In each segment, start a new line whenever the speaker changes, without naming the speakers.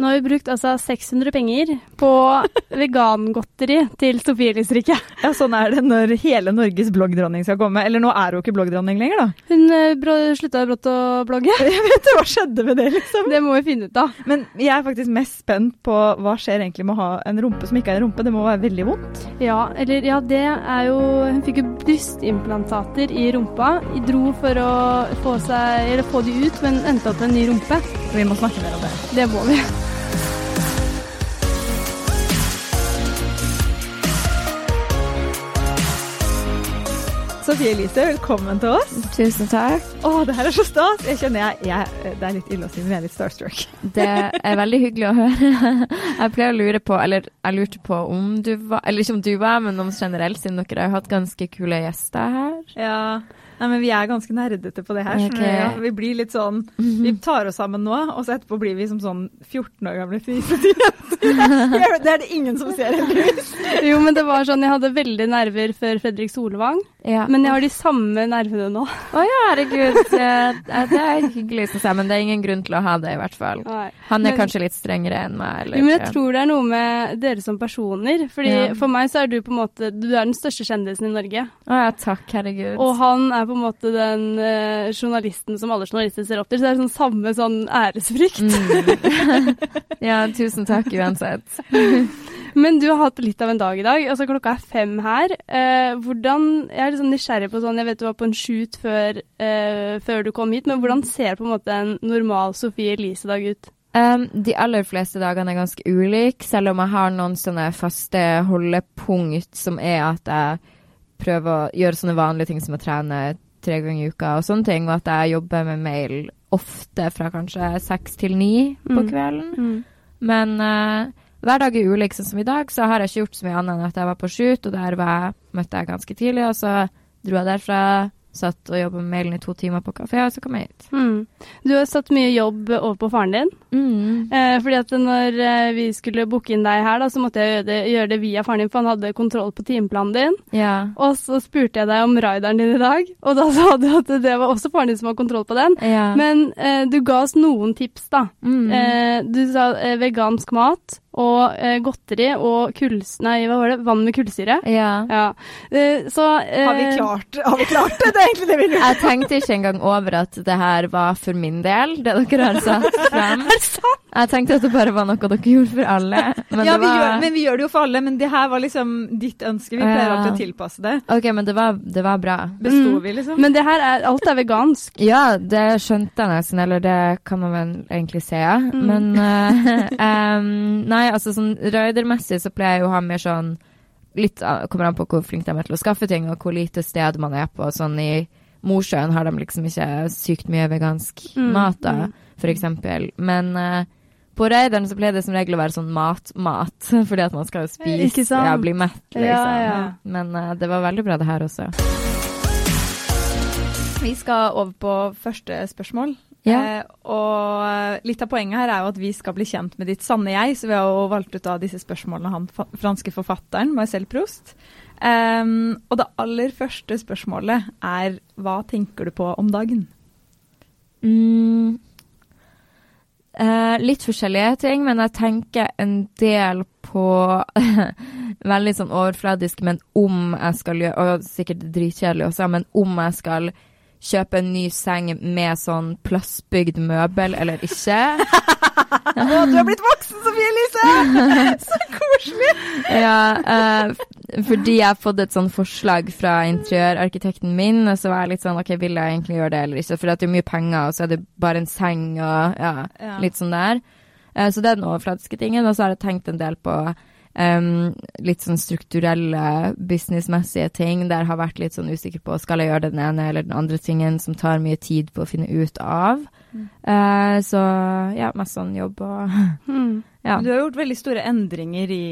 Nå har vi brukt altså 600 penger på vegangodteri til Sofie Elise
Ja, sånn er det når hele Norges bloggdronning skal komme. Eller nå er hun ikke bloggdronning lenger, da.
Hun bro, slutta brått å blogge.
Jeg vet Hva skjedde med det, liksom?
Det må vi finne ut av.
Men jeg er faktisk mest spent på hva skjer egentlig med å ha en rumpe som ikke er en rumpe. Det må være veldig vondt.
Ja, eller ja, det er jo Hun fikk jo brystimplantater i rumpa. De dro for å få, seg, eller få de ut, men endte opp med en ny rumpe.
Vi må snakke mer om det.
Det må vi.
Sofie Elise, velkommen til oss.
Tusen takk.
Å, det her er så stas. Jeg kjenner jeg, jeg, Det er litt ille å si, men jeg er litt starstruck.
Det er veldig hyggelig å høre. Jeg pleier å lure på, eller jeg lurte på om du var Eller ikke om du var, men om generelt, siden dere har hatt ganske kule gjester her.
Ja, Nei, men vi er ganske nerdete på det her.
Okay.
Ja, vi blir litt sånn Vi tar oss sammen nå, og så etterpå blir vi som sånn 14 år gamle fnisete jenter. Det er det ingen som ser, heldigvis.
Jo, men det var sånn Jeg hadde veldig nerver før Fredrik Solvang,
Ja.
men jeg har de samme nervene nå.
Å ja, herregud. Det, det er hyggelig, syns jeg, men det er ingen grunn til å ha det, i hvert fall. Han er
Men-
kanskje litt strengere enn meg, eller?
Men jeg tror det er noe med dere som personer. Fordi
Ja.
For meg så er du på en måte Du er den største kjendisen i Norge.
Å ja, takk, herregud.
Og han er på en måte den eh, journalisten som alle journalister ser opp til. Så det er sånn samme sånn æresfrykt.
Mm. ja, tusen takk uansett.
Men du har hatt litt av en dag i dag. Altså Klokka er fem her. Eh, hvordan, Jeg er litt sånn nysgjerrig på sånn Jeg vet du var på en shoot før, eh, før du kom hit, men hvordan ser på en måte en normal Sofie Elise-dag ut?
Um, de aller fleste dagene er ganske ulike, selv om jeg har noen sånne faste holdepunkt som er at jeg prøver å gjøre sånne vanlige ting som å trene tre ganger i uka og sånne ting, og at jeg jobber med mail ofte fra kanskje seks til ni på
Mm.
kvelden. Men uh, hver dag er ulik, sånn som i dag, så har jeg ikke gjort så mye annet enn at jeg var på shoot, og der var jeg, møtte jeg ganske tidlig, og så dro jeg derfra, satt og jobbet med mailen i to timer på kafé, og så kom jeg hit.
Mm. Du har satt mye jobb over på faren din.
Mm.
Eh, fordi at når eh, vi skulle booke inn deg her, da, så måtte jeg gjøre det, gjøre det via faren din, for han hadde kontroll på timeplanen din.
Ja.
Og så spurte jeg deg om rideren din i dag, og da sa du at det var også faren din som hadde kontroll på den.
ja.
Men eh, du ga oss noen tips, da.
Mm.
Eh, du sa eh, vegansk mat og eh, godteri og kuls... Nei, hva var det? Vann med kullsyre.
ja.
Ja. Eh, så eh,
Har vi klart, har vi klart det? Det er egentlig det vi lurer
Jeg tenkte ikke engang over at det her var for min del, det dere har satt frem. Jeg tenkte at det bare var noe dere gjorde for alle. Men
ja,
det
vi gjør, men vi gjør det jo for alle, men det her var liksom ditt ønske. Vi pleier alltid å tilpasse det.
OK, men det var, det var bra.
Besto
Mm.
vi, liksom?
Men det her er Alt er vegansk.
Ja, det skjønte jeg nesten, eller det kan man vel egentlig se.
Mm.
Men uh, um, Nei, altså sånn røydermessig så pleier jeg jo å ha mer sånn Litt kommer an på hvor flink de er til å skaffe ting, og hvor lite sted man er på. Sånn i Mosjøen har de liksom ikke sykt mye vegansk
Mm,
mat, da,
mm.
for eksempel. Men eh, på Raideren så pleier det som regel å være sånn mat-mat, fordi at man skal jo spise
og
ja, bli mett, liksom.
Ja, ja.
Men uh, det var veldig bra det her også.
Vi skal over på første spørsmål.
Ja.
Eh, og litt av poenget her er jo at vi skal bli kjent med ditt sanne jeg, så vi har jo valgt ut av disse spørsmålene han franske forfatteren Marcel Proust. Um, og det aller første spørsmålet er hva tenker du på om dagen?
Mm. Eh, litt forskjellige ting, men jeg tenker en del på Veldig sånn overfladisk, men om jeg skal gjøre Og sikkert dritkjedelig også, men om jeg skal kjøpe en ny seng med sånn plastbygd møbel eller ikke.
Å, du har blitt voksen, Sofie Elise! Så koselig!
Ja, uh, fordi jeg har fått et sånn forslag fra interiørarkitekten min, og så var jeg litt sånn OK, vil jeg egentlig gjøre det eller ikke? For det er mye penger, og så er det bare en seng og ja,
Ja.
litt sånn der. Uh, så det er den overfladiske tingen. Og så har jeg tenkt en del på em, litt sånn strukturelle, businessmessige ting der jeg har vært litt sånn usikker på skal jeg gjøre den ene eller den andre tingen som tar mye tid på å finne ut av. Eh, så ja, mest sånn jobb og
Mm.
ja.
Du har gjort veldig store endringer i,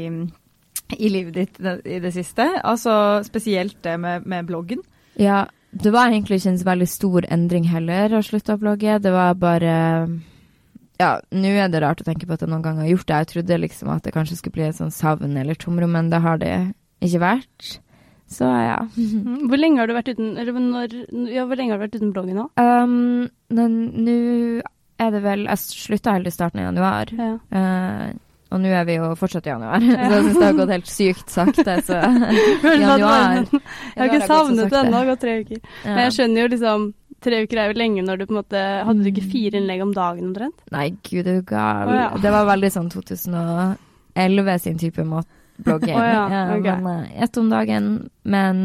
i livet ditt i det siste. Altså spesielt det med, med bloggen.
Ja, det var egentlig ikke en veldig stor endring heller å slutte å blogge. Det var bare Ja, nå er det rart å tenke på at jeg noen gang har gjort det. Jeg trodde liksom at det kanskje skulle bli et sånn savn eller tomrom, men det har det ikke vært. Så ja.
Mm. Hvor lenge har du vært uten eller når, ja, har du vært uten bloggen nå?
Um, men nå er det vel Jeg slutta helt i starten av januar.
Ja.
Uh, og nå er vi jo fortsatt i januar, så jeg syns det har gått helt sykt sakte. Så januar
Jeg har ikke savnet det ennå, det har gått tre uker. Men jeg skjønner jo liksom Tre uker er jo lenge når du på en måte Hadde du ikke fire innlegg om dagen omtrent?
Nei, gud, er du gal.
Oh, ja.
Det var veldig sånn 2011 sin type blogging.
Å, ja, ok.
men, eh, ett om dagen. Men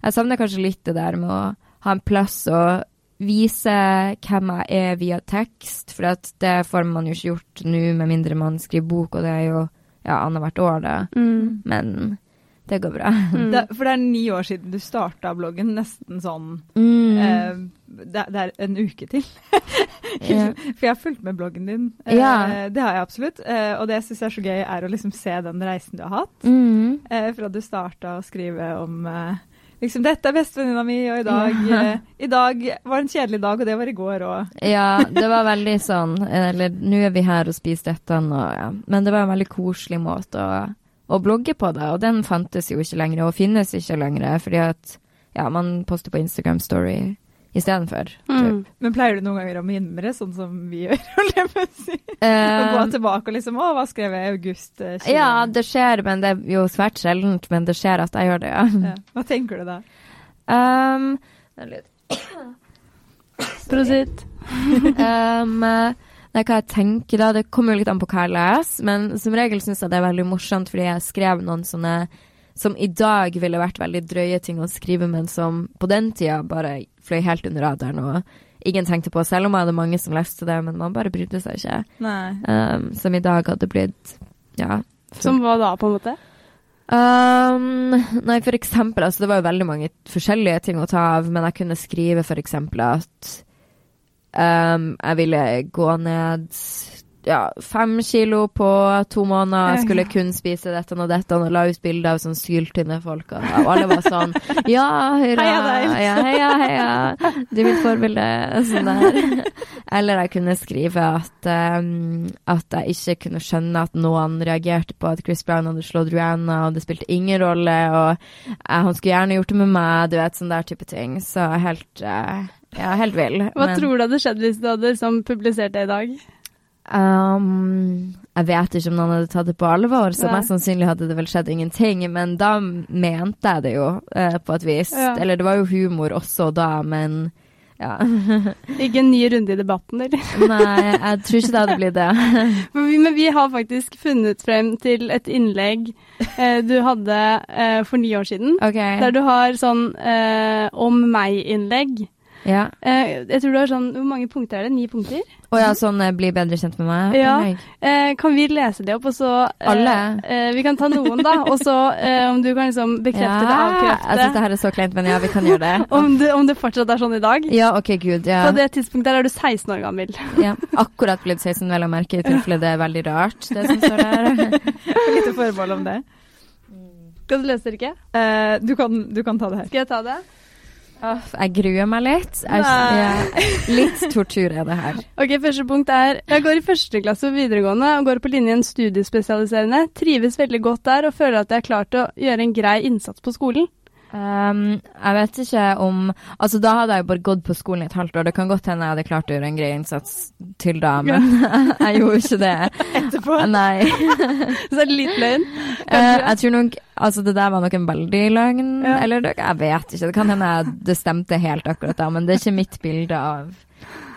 jeg savner kanskje litt det der med å ha en plass og vise hvem jeg er via tekst, for det får man jo ikke gjort nå, med mindre man skriver bok, og det er jo ja, annethvert år, det.
Mm.
Men det går bra.
Mm.
Det, for det er ni år siden du starta bloggen, nesten sånn
Mm.
eh, det, det er en uke til.
yeah.
For jeg har fulgt med bloggen din. Eh,
yeah.
Det har jeg absolutt. Eh, og det jeg syns er så gøy, er å liksom se den reisen du har hatt.
Mm.
Eh, fra du starta å skrive om eh, liksom 'Dette er bestevenninna mi', og i dag,
Ja.
eh, i dag var en kjedelig dag, og det var i går òg.
Ja, det var veldig sånn Eller nå er vi her og spiser dette, og ja. Men det var en veldig koselig måte å, å blogge på, det, Og den fantes jo ikke lenger, og finnes ikke lenger, fordi at ja, man poster på Instagram Story istedenfor.
Mm.
Men pleier du noen ganger å mimre, sånn som vi gjør? Og gå
Um,
tilbake og liksom 'Å, hva skrev jeg i august?' eh, 20?»
ja, det skjer, men det er jo svært sjeldent. Men det skjer at jeg gjør det, ja.
Ja. Hva tenker du da?
Um.
Prosit.
um, nei, hva jeg tenker da, det kommer jo litt an på hva jeg leser, men som regel syns jeg det er veldig morsomt fordi jeg skrev noen sånne som i dag ville vært veldig drøye ting å skrive, men som på den tida bare fløy helt under radaren og ingen tenkte på, selv om jeg hadde mange som leste det, men man bare brydde seg ikke. Um, som i dag hadde blitt, ja.
Som hva da, på en måte?
Um, nei, for eksempel, altså det var jo veldig mange forskjellige ting å ta av, men jeg kunne skrive for eksempel at um, jeg ville gå ned ja, fem kilo på to måneder, jeg skulle kun spise dette og dette, og la ut bilder av sånn syltynne folk, og, og alle var sånn Ja, hurra!
Heia
heia, heia! Du er mitt forbilde. Sånn der. Eller jeg kunne skrive at, um, at jeg ikke kunne skjønne at noen reagerte på at Chris Brown hadde slått Rihanna, og det spilte ingen rolle, og uh, han skulle gjerne gjort det med meg, du vet, sånn der type ting. Så helt eh, Ja, helt vill.
Hva
Men-
tror du hadde skjedd hvis du hadde liksom, publisert det i dag?
Um, jeg vet ikke om noen hadde tatt det på alvor, så
Nei.
mest sannsynlig hadde det vel skjedd ingenting. Men da mente jeg det jo, uh, på et vis.
Ja.
Eller det var jo humor også da, men ja.
Ikke en ny runde i debatten, eller?
Nei, jeg tror ikke det hadde blitt det.
men, vi, men vi har faktisk funnet frem til et innlegg eh, du hadde eh, for ni år siden.
okay.
Der du har sånn eh, om meg-innlegg.
Ja.
Eh, jeg tror du har sånn Hvor mange punkter er det? Ni punkter?
Å ja, sånn eh, bli bedre kjent med meg.
Ja. Eh, kan vi lese det opp, og så eh,
Alle?
Eh, vi kan ta noen, da. Og så eh, om du kan liksom bekrefte eller
Jeg syns det her er så kleint, men ja, vi kan gjøre det.
Om det, om det fortsatt er sånn i dag.
Ja, OK, gud. Ja.
På det tidspunktet der er du 16 år gammel.
ja. Akkurat blitt 16, vel å merke, i tilfelle det er veldig rart, det som står der.
Lite forbehold om det.
Skal du lese det ikke?
Eh, du, kan, du kan ta det her.
Skal jeg ta det?
Jeg gruer meg litt. Jeg, litt tortur er det her.
Ok, Første punkt er Jeg går i første klasse på videregående og går på linjen studiespesialiserende. Trives veldig godt der og føler at jeg har klart å gjøre en grei innsats på skolen.
Um, jeg vet ikke om Altså, da hadde jeg bare gått på skolen i et halvt år. Det kan godt hende jeg hadde klart å gjøre en grei innsats til da, men jeg gjorde ikke det.
Etterpå.
Nei.
Så litt løgn.
Uh, jeg tror nok Altså, det der var nok en veldig løgn.
Ja.
Eller jeg vet ikke. Det kan hende jeg- det stemte helt akkurat da, men det er ikke mitt bilde av,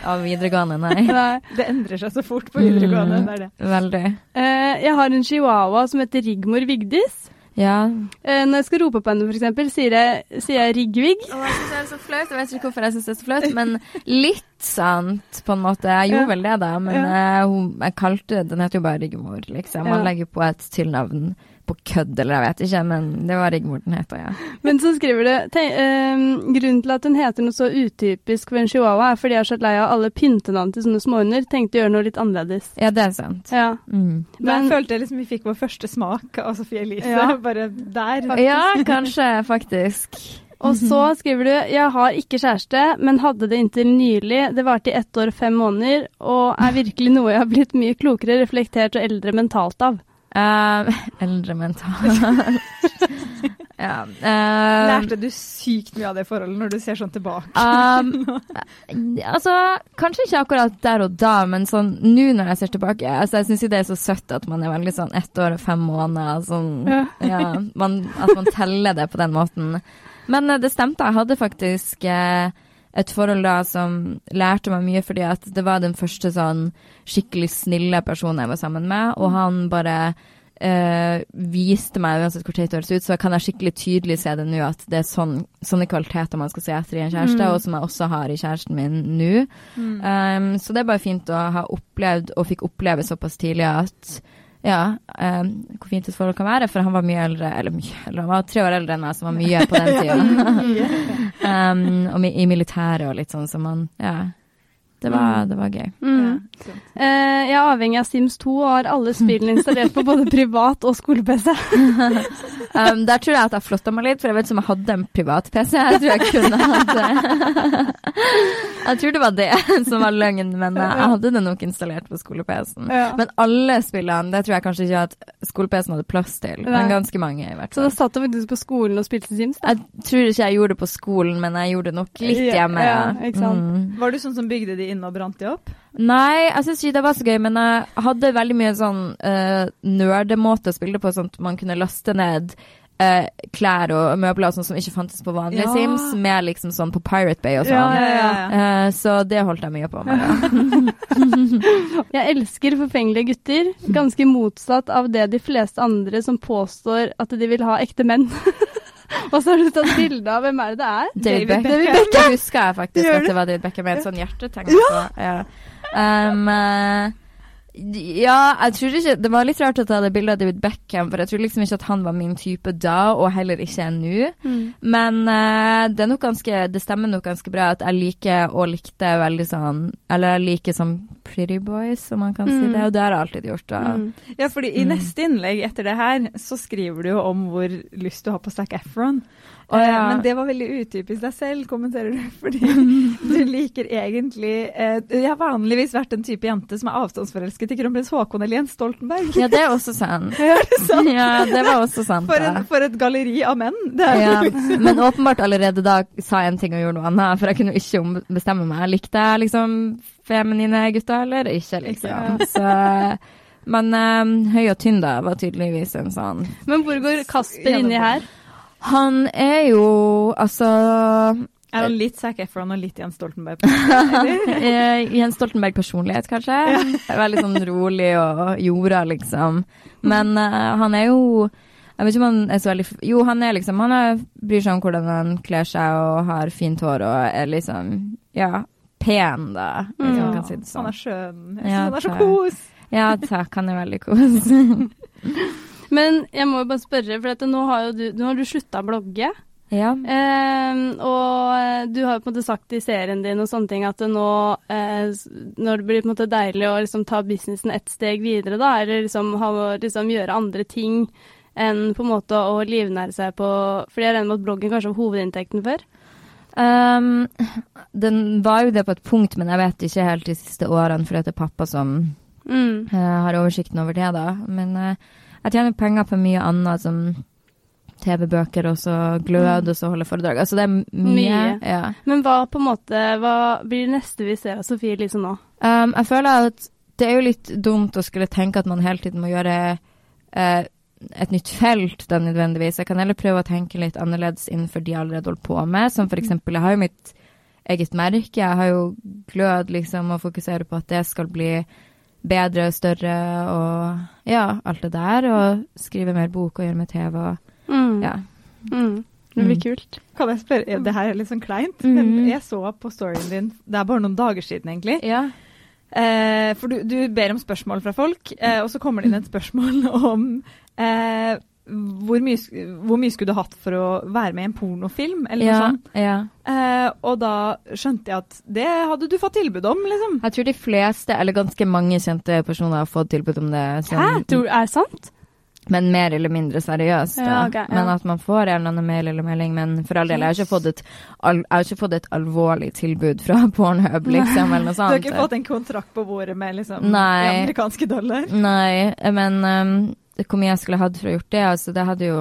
av videregående, nei.
Nei.
Det endrer seg så fort på videregående.
Mm.
Det det.
Veldig.
Uh, jeg har en chihuahua som heter Rigmor Vigdis.
Ja.
Eh, når jeg skal rope på henne, f.eks., sier jeg, sier jeg Rigvig.
Og jeg syns det er så flaut. Jeg vet ikke hvorfor jeg syns det er så flaut, men litt sant, på en måte. Jeg gjorde
Ja.
vel det, da, men eh, hun, jeg kalte Den heter jo bare Rigmor, liksom. Man
Ja.
legger på et tilnavn på kødd, eller jeg vet ikke, men det var Rigmor den heter, ja.
Men så skriver du te, eh, grunnen til at hun heter noe så utypisk for en chihuahua, er fordi jeg er så lei av alle pyntenavn til sånne småhunder. Tenkte å gjøre noe litt annerledes.
Ja, det er sant.
Ja.
Mm.
Der
Men-
følte jeg liksom vi fikk vår første smak av Sofie Elise.
Ja.
Bare der. faktisk.
Ja, kanskje, faktisk.
Og så skriver du jeg har ikke kjæreste, men hadde det inntil nylig. Det varte i ett år og fem måneder, og er virkelig noe jeg har blitt mye klokere, reflektert og eldre mentalt av.
Eh, eldre mental ja. uh,
Lærte du sykt mye av det forholdet når du ser sånn tilbake?
Um, altså, kanskje ikke akkurat der og da, men sånn nå når jeg ser tilbake altså Jeg syns jo det er så søtt at man er veldig sånn ett år og fem måneder. Sånn, ja, man, at man teller det på den måten. Men uh, det stemte. Jeg hadde faktisk eh, et forhold da som lærte meg mye, fordi at det var den første sånn skikkelig snille personen jeg var sammen med, og han bare øh, viste meg uansett hvor teit det høres ut, så kan jeg skikkelig tydelig se det nå, at det er sånn, sånne kvaliteter man skal se etter i en kjæreste,
Mm.
og som jeg også har i kjæresten min nå. Um, så det er bare fint å ha opplevd, og fikk oppleve såpass tidlig at ja, um, hvor fint et forhold kan være, for han var mye eldre, eller mye eldre, han var tre år eldre enn meg, som var mye på den tida. um, og i militæret og litt sånn, så man, ja. Det var, det var gøy.
Mm.
Ja.
Eh, jeg er avhengig av Sims 2 og har alle spillene installert på både privat og skole-PC.
Um, der tror jeg at jeg flotta meg litt, for jeg vet som om jeg hadde en privat-PC. Jeg tror jeg kunne hatt det. Jeg tror det var det som var løgn, men jeg hadde det nok installert på skole-PC-en.
Ja.
Men alle spillene, det tror jeg kanskje ikke at skole-PC-en hadde plass til.
Nei.
Men ganske mange, i hvert fall.
Så da satt du faktisk på skolen og spilte Sims? Da.
Jeg tror ikke jeg gjorde det på skolen, men jeg gjorde det nok litt
Ja,
hjemme.
ja, ikke sant.
Mm.
Var du sånn som bygde de inn og brant de opp?
Nei, jeg syns ikke det var så gøy, men jeg hadde veldig mye sånn uh, nerdemåte å spille det på, sånn at man kunne laste ned eh, klær og møbler og sånn som ikke fantes på vanlige
Ja.
Sims, med liksom sånn på Pirate Bay og
Ja,
sånn.
ja, ja.
Eh, så det holdt jeg mye på med.
Jeg elsker forfengelige gutter, ganske motsatt av det de fleste andre som påstår at de vil ha ekte menn. Og så har du tatt bilde av hvem er det det er?
David,
David
Beckham. Det husker jeg faktisk at det var David Beckham med et sånn hjertetegn ja Ja. Um, eh, ja, jeg tror ikke Det var litt rart å ta det bildet av David Beckham, for jeg tror liksom ikke at han var min type da, og heller ikke nå. nå. Men uh, det ganske Det stemmer nok ganske bra at jeg liker og likte veldig sånn Eller jeg liker sånn pretty boys, om man kan si
Mm.
det, og det har jeg alltid gjort.
Mm.
Ja, fordi i
Mm.
neste innlegg etter det her, så skriver du jo om hvor lyst du har på Zac Efron. Eh,
ja.
Men det var veldig utypisk deg selv, kommenterer du. Fordi du liker egentlig eh, Jeg har vanligvis vært en type jente som er avstandsforelsket i kronprins Haakon eller Jens Stoltenberg.
Ja, det er også sant.
Er det sant?
Ja, det var også sant.
For, en, for et galleri av menn. Det er
Ja, men åpenbart allerede da sa jeg en ting og gjorde noe annet, for jeg kunne jo ikke bestemme meg. Likte jeg liksom feminine gutter eller ikke, liksom. Så, men um, høy og tynn da var tydeligvis en sånn
Men hvor går Kasper inni her?
Han er jo altså
Er han litt Zac Efron og litt Jens Stoltenberg?
Eh, Jens Stoltenberg personlighet, kanskje. Veldig sånn rolig og jorda, liksom. Men uh, han er jo jeg vet ikke om han er så veldig Jo, han er liksom Han er, bryr seg om hvordan han kler seg og har fint hår og er liksom Ja, pen, da, hvis man kan si det
Han
sånn.
er skjønn. Jeg
Ja,
synes han er så kos.
Ja, takk. Han er veldig kos.
Men jeg må jo bare spørre, for nå har du, nå har du slutta å blogge.
ja.
Eh, og du har jo på en måte sagt i serien din og sånne ting at det nå eh, når det blir på en måte deilig å liksom ta businessen ett steg videre, da, eller liksom, ha, liksom gjøre andre ting enn på en måte å livnære seg på Fordi jeg regner med at bloggen kanskje var hovedinntekten før?
Um, den var jo det på et punkt, men jeg vet ikke helt de siste årene, for det er pappa som
Mm.
uh, har oversikten over det, da. Men eh, jeg tjener penger på mye annet, som TV-bøker og så glød, og så holde foredrag. Altså det er mye.
Mye.
Ja.
Men hva på en måte Hva blir det neste vi ser av Sofie Elise nå?
Um, jeg føler at det er jo litt dumt å skulle tenke at man hele tiden må gjøre uh, et nytt felt, da nødvendigvis. Jeg kan heller prøve å tenke litt annerledes innenfor de jeg allerede holder på med. Som for eksempel, jeg har jo mitt eget merke. Jeg har jo glød liksom å fokusere på at det skal bli bedre og større og ja, alt det der. Og skrive mer bok og gjøre mer TV og
Mm.
ja.
Mm. Det blir
Mm.
kult.
Kan jeg spørre, Det her er litt sånn kleint,
mm.
men jeg så på storyen din Det er bare noen dager siden, egentlig.
Ja.
Eh, for du, du ber om spørsmål fra folk, eh, og så kommer det inn et spørsmål om eh, hvor, mye, hvor mye skulle du hatt for å være med i en pornofilm, eller noe sånt.
ja.
Eh, og da skjønte jeg at det hadde du fått tilbud om, liksom.
Jeg tror de fleste, eller ganske mange kjente personer, har fått tilbud om det. som-
Hæ? Tror, er det sant?
Men mer eller mindre seriøst.
Ja, okay, ja.
Men at man får en eller annen mail eller melding. Men for all del, jeg har ikke fått et, al jeg har ikke fått et alvorlig tilbud fra Pornhub, liksom, eller noe
Du har ikke fått en kontrakt på bordet med liksom,
Nei.
amerikanske dollar?
Nei, men um, hvor mye jeg skulle hatt for å gjort det, altså det hadde jo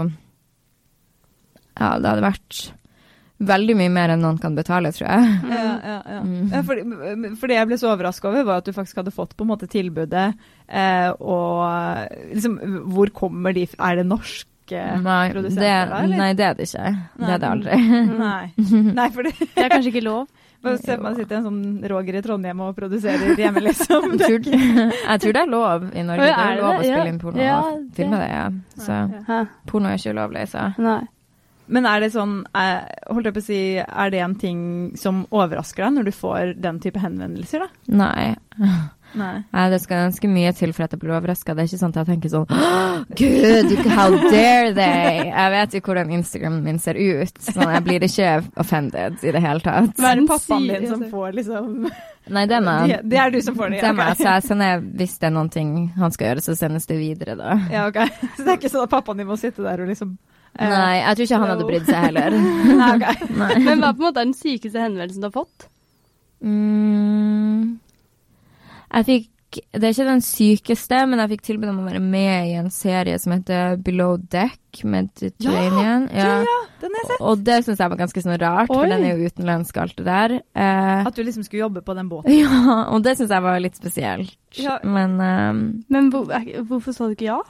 Ja, det hadde vært veldig mye mer enn noen kan betale, tror jeg.
Ja, ja, ja.
Mm.
ja for, for det jeg ble så overraska over, var at du faktisk hadde fått på en måte tilbudet, eh, og liksom Hvor kommer de? Er det norske
Nei det,
da,
nei, det er det ikke. Det er det aldri.
Nei. nei, for det
Det er kanskje ikke lov.
se man sitter en sånn Roger i Trondheim og produserer hjemme, liksom.
Jeg tror, jeg tror det er lov i Norge. Det
er
er lov å spille inn porno
Ja,
og filme det, ja. Så porno er ikke ulovlig, så
Nei.
Men er det sånn, eh, holdt jeg på å si, er det en ting som overrasker deg når du får den type henvendelser, da?
nei.
Nei.
Nei, det skal ganske mye til for at jeg blir overraska. Det er ikke sånn at jeg tenker sånn Gud, how dare they? Jeg vet jo hvordan Instagramen min ser ut, så jeg blir ikke offended i det hele tatt.
Hva er det pappaen din som får liksom
Nei, det er meg.
Det, det er du som får det?
Ja,
okay.
så jeg sender, hvis det er noen ting han skal gjøre, så sendes det videre, da.
Ja, ok. Så det er ikke sånn at pappaen din må sitte der og liksom eh,
Nei, jeg tror ikke han hadde brydd seg heller.
Nei, okay.
Nei.
Men hva på en måte er den sykeste henvendelsen du har fått?
Mm, jeg fikk Det er ikke den sykeste, men jeg fikk tilbud om å være med i en serie som heter Below Deck Mediterranean.
Ja, ja, den har jeg sett.
Og det syns jeg var ganske sånn rart, for den er jo utenlandsk alt det der. Eh,
At du liksom skulle jobbe på den båten.
ja, og det syns jeg var litt spesielt.
Ja.
Men ehm,
Men hvor, hvorfor sa du ikke ja?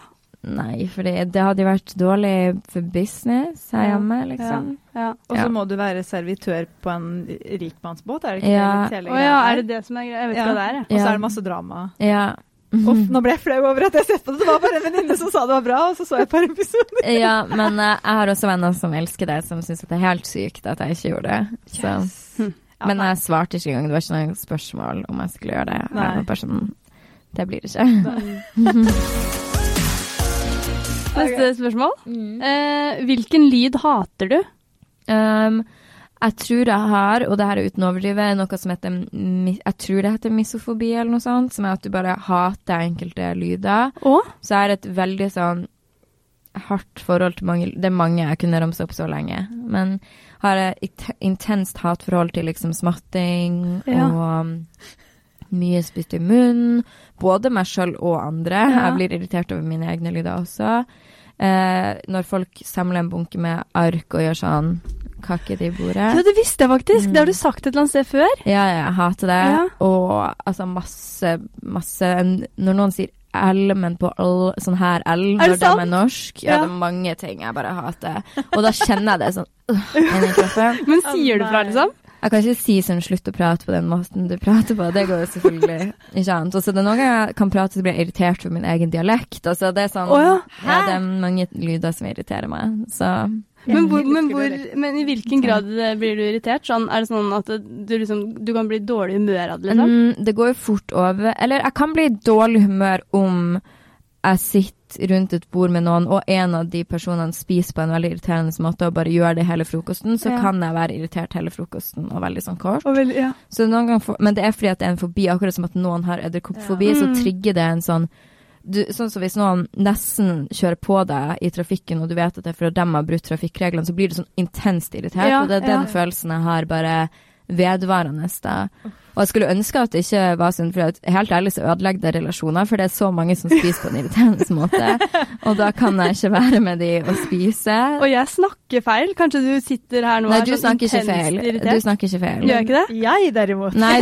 Nei, for det, hadde jo vært dårlig for business her
Ja,
hjemme, liksom.
Ja.
Og så
Ja.
må du være servitør på en rikmannsbåt, er det ikke
Ja.
det?
Å ja, er det det som er greia? Jeg vet
Ja.
ikke hva det er, jeg.
Og så er det masse drama.
Ja.
Uff, nå ble jeg flau over at jeg har sett på det. Det var bare en venninne som sa det var bra, og så så jeg et par episoder.
ja, men uh, jeg har også venner som elsker det, som syns det er helt sykt at jeg ikke gjorde det. Så.
Ja,
Men jeg svarte ikke engang. Det var ikke noe spørsmål om jeg skulle gjøre det. Jeg
Nei.
var bare sånn Det blir det ikke.
Neste spørsmål.
Mm.
Eh, hvilken lyd hater du?
Um, jeg tror jeg har, og det her er uten å overdrive, noe som heter Jeg tror det heter misofobi eller noe sånt, som er at du bare hater enkelte lyder.
Og?
Så jeg har et veldig sånn hardt forhold til mange Det er mange jeg kunne ramse opp så lenge, men har et intenst hatforhold til liksom smatting
Ja.
og um, mye spytt i munnen. Både meg sjøl og andre.
Ja.
Jeg blir irritert over mine egne lyder også. Eh, når folk samler en bunke med ark og gjør sånn kakke det i bordet.
Ja, det visste jeg faktisk.
Mm.
Det har du sagt et eller annet sted før.
Ja, ja, jeg hater det.
Ja.
Og altså masse, masse Når noen sier L, men på L, sånn her L, når
det
de er norsk. Ja,
Ja.
det er mange ting jeg bare hater. Og da kjenner jeg det sånn øh, inni kroppen.
Men sier du fra, liksom?
Jeg kan ikke si sånn slutt å prate på den måten du prater på. Det går jo selvfølgelig ikke an. Og så det er noen ganger jeg kan prate så blir jeg irritert for min egen dialekt. Altså det er sånn
oh, ja.
ja, det er mange lyder som irriterer meg. Så
Men, hvor, men, hvor, men i hvilken grad eh, blir du irritert? Sånn, er det sånn at du, liksom, du kan bli i dårlig humør av det, liksom?
Mm, det går jo fort over. Eller jeg kan bli i dårlig humør om jeg sitter rundt et bord med noen, og en av de personene spiser på en veldig irriterende måte og bare gjør det hele frokosten, så
Ja.
kan jeg være irritert hele frokosten og veldig sånn kort.
Vel, ja.
Så får- men det er fordi at det er en fobi, akkurat som at noen har edderkoppfobi,
Ja.
så
Mm.
trigger det en sånn du, sånn som hvis noen nesten kjører på deg i trafikken, og du vet at det er fordi de har brutt trafikkreglene, så blir du sånn intenst irritert. Og det er den følelsen jeg har bare vedvarende. Da. Og jeg skulle ønske at det ikke var sånn, for at helt ærlig så ødelegger det relasjoner, for det er så mange som spiser på en irriterende måte. Og da kan jeg ikke være med de og spise.
Og jeg snakker feil. Kanskje du sitter her nå og
Nei,
er
du
sånn
snakker ikke
intenst
feil.
irritert?
Du snakker ikke feil.
Gjør jeg ikke det?
Jeg derimot.
Nei,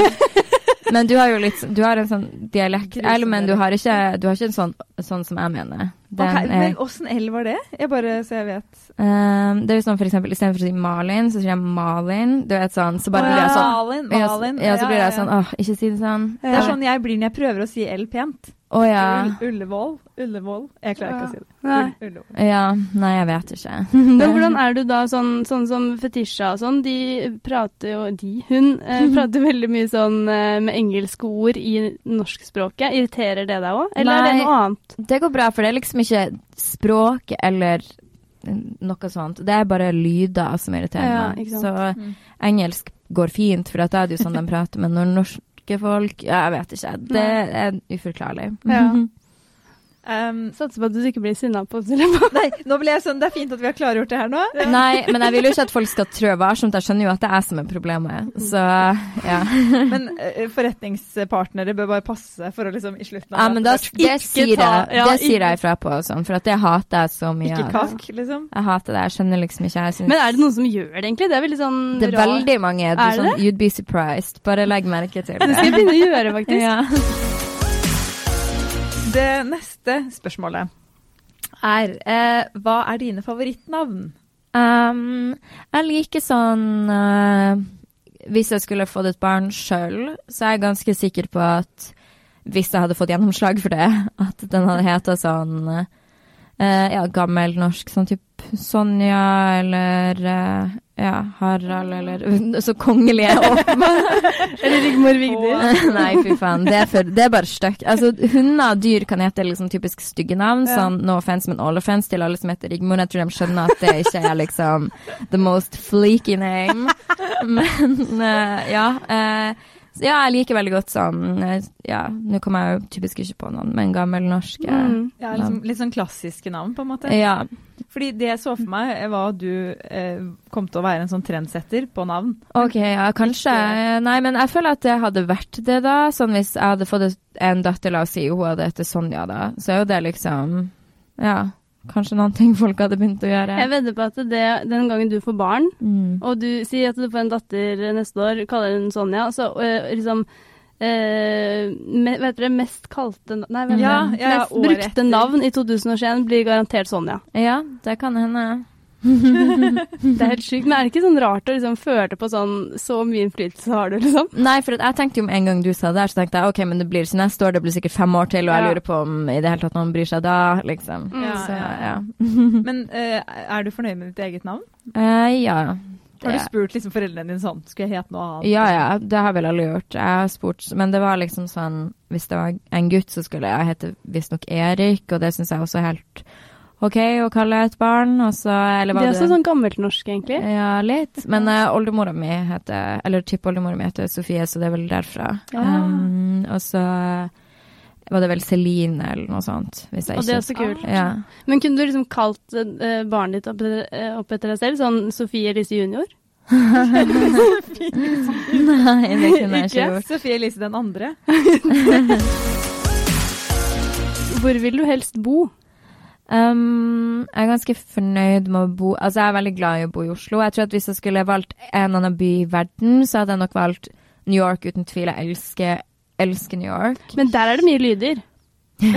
men du har jo litt Du har en sånn dialekt Eller, men du har ikke, du har ikke en sånn, sånn som jeg mener. Den
Ok,
er,
men åssen L var det? Jeg bare så jeg vet.
Um, det er jo sånn for eksempel istedenfor å si Malin, så sier jeg Malin. Du vet sånn, så bare
Å,
blir jeg sånn
Malin,
ja,
Malin.
Ja, så blir jeg sånn Åh, ikke si det sånn.
Det er sånn jeg blir når jeg prøver å si L pent.
Å ja.
Ullevål. Ullevål. Jeg klarer ikke å si det.
Nei.
Ull.
Ja. Nei, jeg vet ikke.
Men hvordan er du da sånn, sånn som Fetisha og sånn? De prater jo De, hun, eh, prater veldig mye sånn eh, med engelske ord i norskspråket. Irriterer det deg òg? Eller er det noe annet?
Det går bra, for det er liksom ikke språk eller noe sånt. Det er bare lyder som irriterer meg.
Ja.
Så
Mm.
engelsk går fint, for da er det jo sånn de prater med når norske folk Ja, jeg vet ikke. Det er uforklarlig.
Ja.
Um,
Satser på at du ikke blir sinna på oss
nei, nå ble jeg sånn Det er fint at vi har klargjort det her nå.
Nei, men jeg vil jo ikke at folk skal trø varsomt. Jeg skjønner jo at det er jeg som er problemet. Så ja.
Men uh, forretningspartnere bør bare passe for å liksom i slutten
ja
av
men da, det,
det,
sier
ta-
jeg,
ja,
det sier jeg ifra på, sånn, for at det hater jeg så mye.
Ikke kakk, liksom.
Jeg hater det. Jeg skjønner liksom ikke. Jeg
Men er det noen som gjør det, egentlig? Det er veldig sånn
det er veldig mange. Du,
Er det
sånn, you'd be surprised. Bare legg merke til
Det skal jeg begynne å gjøre, faktisk.
Ja.
Det neste spørsmålet er eh, Hva er dine favorittnavn?
Um, jeg liker sånn uh, Hvis jeg skulle fått et barn sjøl, så er jeg ganske sikker på at hvis jeg hadde fått gjennomslag for det, at den hadde heta sånn uh, ja, gammel norsk, sånn type Sonja eller eh, ja, Harald eller Så kongelige opp.
Eller Rigmor Vigdis.
Nei, fy faen. Det er, for, det er bare stygt. Altså, hunder og dyr kan hete liksom typisk stygge navn.
Ja.
Sånn no offense, men all offense til alle som heter Rigmor. Jeg tror de skjønner at det ikke er liksom the most fleaky name. Men uh, ja. eh, så ja, jeg liker veldig godt sånn eh, Ja, nå kommer jeg jo typisk ikke på noen, men gammel norsk. eh,
Mm.
Ja, liksom, litt sånn klassiske navn, på en måte.
Ja.
Fordi det jeg så for meg, var at du eh, kom til å være en sånn trendsetter på navn.
OK, ja, kanskje. Nei, men jeg føler at det hadde vært det, da. Sånn hvis jeg hadde fått en datter, la oss si hun hadde hett Sonja, da, så er jo det liksom Ja, kanskje noen ting folk hadde begynt å gjøre.
Jeg vedder på at det, den gangen du får barn,
Mm.
og du sier at du får en datter neste år, kaller hun Sonja, så øh, liksom øh, me, Vet dere, mest kalte Nei, vet
Ja, ja,
mest brukte
etter.
navn i 2021 blir garantert Sonja.
Ja, det kan hende.
Det er helt sykt. Men er det ikke sånn rart å liksom føle på sånn Så mye innflytelse har du, liksom?
Nei, for at jeg tenkte jo med en gang du sa det her, så tenkte jeg OK, men det blir ikke neste år, det blir sikkert fem år til, og jeg
Ja.
lurer på om i det hele tatt noen bryr seg da, liksom.
Ja,
Så ja.
Men uh, er du fornøyd med ditt eget navn?
Uh, ja.
Har du spurt liksom foreldrene dine sånn Skulle jeg hete noe annet?
Ja, ja, det har vel alle gjort. Jeg har spurt, men det var liksom sånn Hvis det var en gutt, så skulle jeg hete visstnok Erik, og det syns jeg også er helt OK å kalle et barn, og så Eller
Det
var
er
det
også sånn gammeltnorsk, egentlig.
Ja, litt. Men uh, oldemora mi heter Eller tippoldemora mi heter Sofie, så det er vel derfra. Um, og så var det vel Celine eller noe sånt, hvis jeg
Og det er så kult.
Ja.
Men kunne du liksom kalt uh, barnet ditt opp, uh, opp etter deg selv? Sånn Sofie Elise junior?
Nei, det kunne jeg ikke
Ikke?
gjort.
Sofie Elise den andre.
Hvor vil du helst bo?
Um, jeg er ganske fornøyd med å bo Altså, jeg er veldig glad i å bo i Oslo. Jeg tror at hvis jeg skulle valgt en annen by i verden, så hadde jeg nok valgt New York uten tvil. Jeg elsker, elsker New York.
Men der er det mye lyder.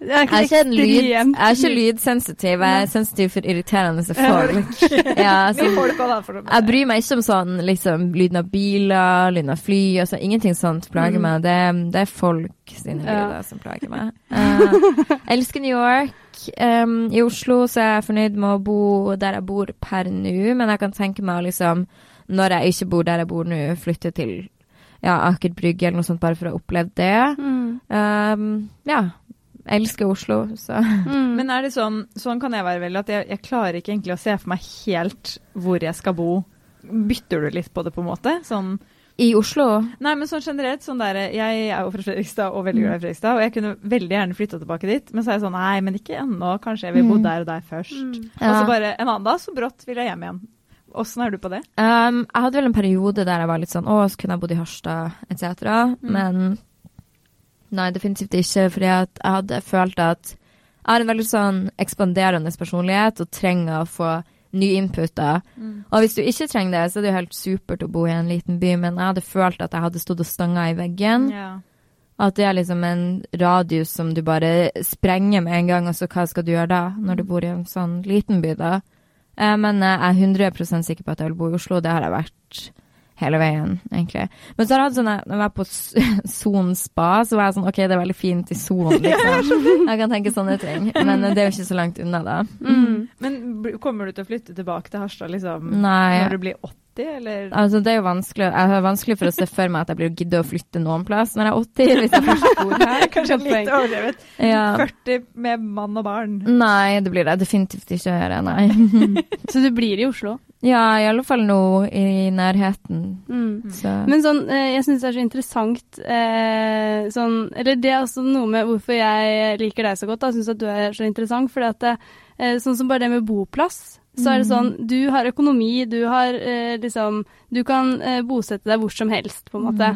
Det er
Jeg er ikke, lyd, jeg er ikke lydsensitiv. Jeg er sensitiv for irriterende folk. Ja, så,
for
jeg bryr meg ikke om sånn liksom, lyden av biler, lyden av fly. Altså, ingenting sånt plager
Mm.
meg. Det, det er folk sine lyder som plager meg. Uh, jeg elsker New York. Um, I Oslo så er jeg fornøyd med å bo der jeg bor per nå, men jeg kan tenke meg å liksom, når jeg ikke bor der jeg bor nå, flytte til ja, Aker Brygge eller noe sånt, bare for å ha opplevd det.
Mm.
Um, ja. Jeg elsker Oslo, så
Mm.
Men er det sånn, sånn kan jeg være veldig, at jeg, jeg klarer ikke egentlig å se for meg helt hvor jeg skal bo. Bytter du litt på det, på en måte? Sånn,
I Oslo
nei, men sånn generelt, sånn der, jeg er jo fra Fredrikstad og veldig glad i Fredrikstad, og jeg kunne veldig gjerne flytta tilbake dit, men så er jeg sånn, nei, men ikke ennå, kanskje jeg vil bo
Mm.
der og der først.
Mm.
Og så bare en annen dag, så brått vil jeg hjem igjen. Åssen er du på det?
Um, jeg hadde vel en periode der jeg var litt sånn Å, så kunne jeg bodd i Harstad, etc. Men nei, definitivt ikke. Fordi jeg hadde følt at jeg har en veldig sånn ekspanderende personlighet og trenger å få ny input. da. Og hvis du ikke trenger det, så er det jo helt supert å bo i en liten by, men jeg hadde følt at jeg hadde stått og stanga i veggen.
Ja.
At det er liksom en radius som du bare sprenger med en gang, og så hva skal du gjøre da, når du bor i en sånn liten by, da? Eh, men eh, jeg er 100% sikker på at jeg vil bo i Oslo, det har jeg vært hele veien, egentlig. Men så har jeg hatt sånn, når jeg var på Son spa, så var jeg sånn, ok, det er veldig fint i Son, liksom. Jeg kan tenke sånne ting, men eh, det er jo ikke så langt unna da.
Mm.
Men kommer du til å flytte tilbake til Harstad liksom,
Nei.
når du blir eller?
Altså, det er jo vanskelig Jeg har vanskelig for å se for meg at jeg blir gidde å flytte noen plass når jeg er 80, hvis jeg først bor her.
Kanskje litt overdrevet.
Ja.
40 med mann og barn.
Nei, det blir det definitivt ikke å gjøre, nei.
Så du blir i Oslo?
Ja, i alle fall nå i nærheten,
Mm.
så
Men sånn, eh, jeg syns det er så interessant eh, sånn Eller det er også noe med hvorfor jeg liker deg så godt. Jeg syns at du er så interessant. fordi at det, eh, sånn som bare det med boplass, så er det sånn Du har økonomi, du har eh, liksom Du kan eh, bosette deg hvor som helst, på en måte.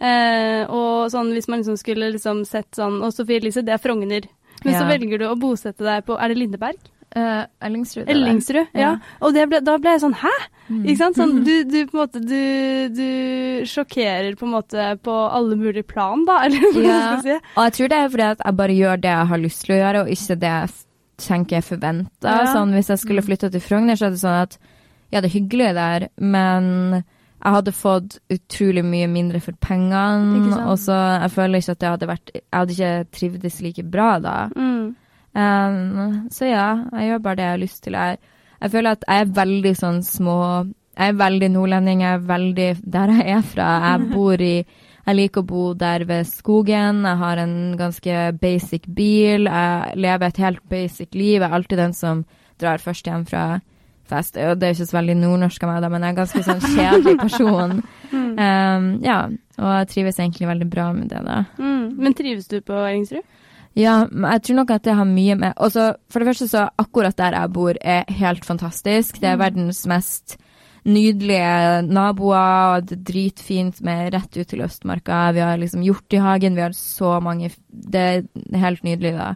Eh, og sånn hvis man liksom skulle liksom sett sånn Og Sofie Elise, det er Frogner. Men så velger du å bosette deg på Er det Lindeberg?
Uh, Ellingsrud.
Ellingsrud. Ja.
Ja.
Og det ble, da ble jeg sånn Hæ?
Mm.
Ikke sant? Sånn, du, du på en måte Du, du sjokkerer på en måte på alle mulige plan, da, eller hva
Ja.
skal jeg si.
Og jeg tror det er fordi at jeg bare gjør det jeg har lyst til å gjøre, og ikke det jeg tenker jeg forventa.
Ja.
Sånn, hvis jeg skulle flytta til Frogner, så er det sånn at ja, det er hyggelig der, men jeg hadde fått utrolig mye mindre for pengene, og så jeg føler ikke at det hadde vært Jeg hadde ikke trivdes like bra da.
Mm.
Um, så ja, jeg gjør bare det jeg har lyst til. Jeg, jeg føler at jeg er veldig sånn små Jeg er veldig nordlending, jeg er veldig der jeg er fra. Jeg bor i Jeg liker å bo der ved skogen. Jeg har en ganske basic bil. Jeg lever et helt basic liv. Jeg er alltid den som drar først hjem fra fest. Og det er ikke så veldig nordnorsk av meg, da, men jeg er en ganske sånn kjedelig person. Um, ja, og jeg trives egentlig veldig bra med det, da.
Mm. Men trives du på Ellingsrud?
Ja, jeg tror nok at det har mye med også, For det første så akkurat der jeg bor er helt fantastisk. Det er verdens mest nydelige naboer. Det er dritfint med rett ut til Østmarka. Vi har liksom gjort i hagen. Vi har så mange Det er helt nydelig, da.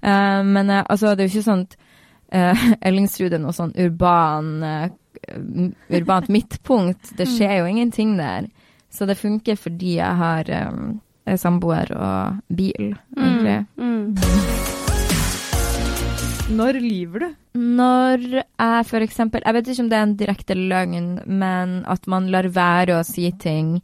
Uh, men uh, altså, det er jo ikke sånn uh, Ellingsrud er noe sånn urban urbant midtpunkt. Det skjer jo ingenting der. Så det funker fordi jeg har um, samboer og bil, egentlig.
Mm.
Når lyver du?
Når jeg for eksempel Jeg vet ikke om det er en direkte løgn, men at man lar være å si ting.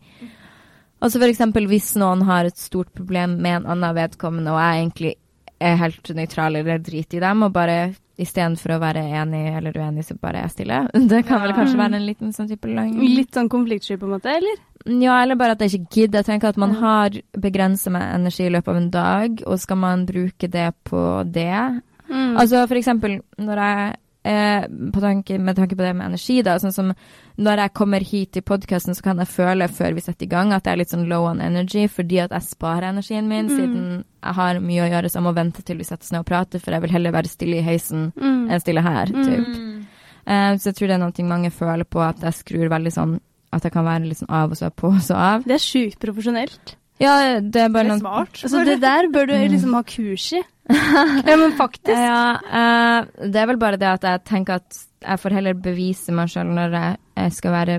Altså for eksempel hvis noen har et stort problem med en annen vedkommende, og jeg egentlig er helt nøytral eller driter i dem, og bare istedenfor å være enig eller uenig, så bare er stille. Det kan vel kanskje være en liten sånn type løgn.
Litt sånn konfliktsky, på en måte, eller?
Ja, eller bare at jeg ikke gidder. Jeg tenker at man har begrenset med energi i løpet av en dag, og skal man bruke det på det,
Mm.
Altså for eksempel når jeg eh, på tanke, Med tanke på det med energi, da. Sånn som når jeg kommer hit i podkasten, så kan jeg føle før vi setter i gang at jeg er litt sånn low on energy, fordi at jeg sparer energien min,
Mm.
siden jeg har mye å gjøre, så jeg må vente til vi setter oss ned og prater, for jeg vil heller være stille i heisen
Mm.
enn stille her,
Mm.
typ. Eh, så jeg tror det er noe mange føler på, at jeg skrur veldig sånn at jeg kan være litt sånn av og så på og så av.
Det er sjukt profesjonelt.
Ja, det er bare
Det er
noen.
Altså, det der bør du liksom ha kurs i. ja, men faktisk.
Ja, uh, det er vel bare det at jeg tenker at jeg får heller bevise meg sjøl når jeg, skal være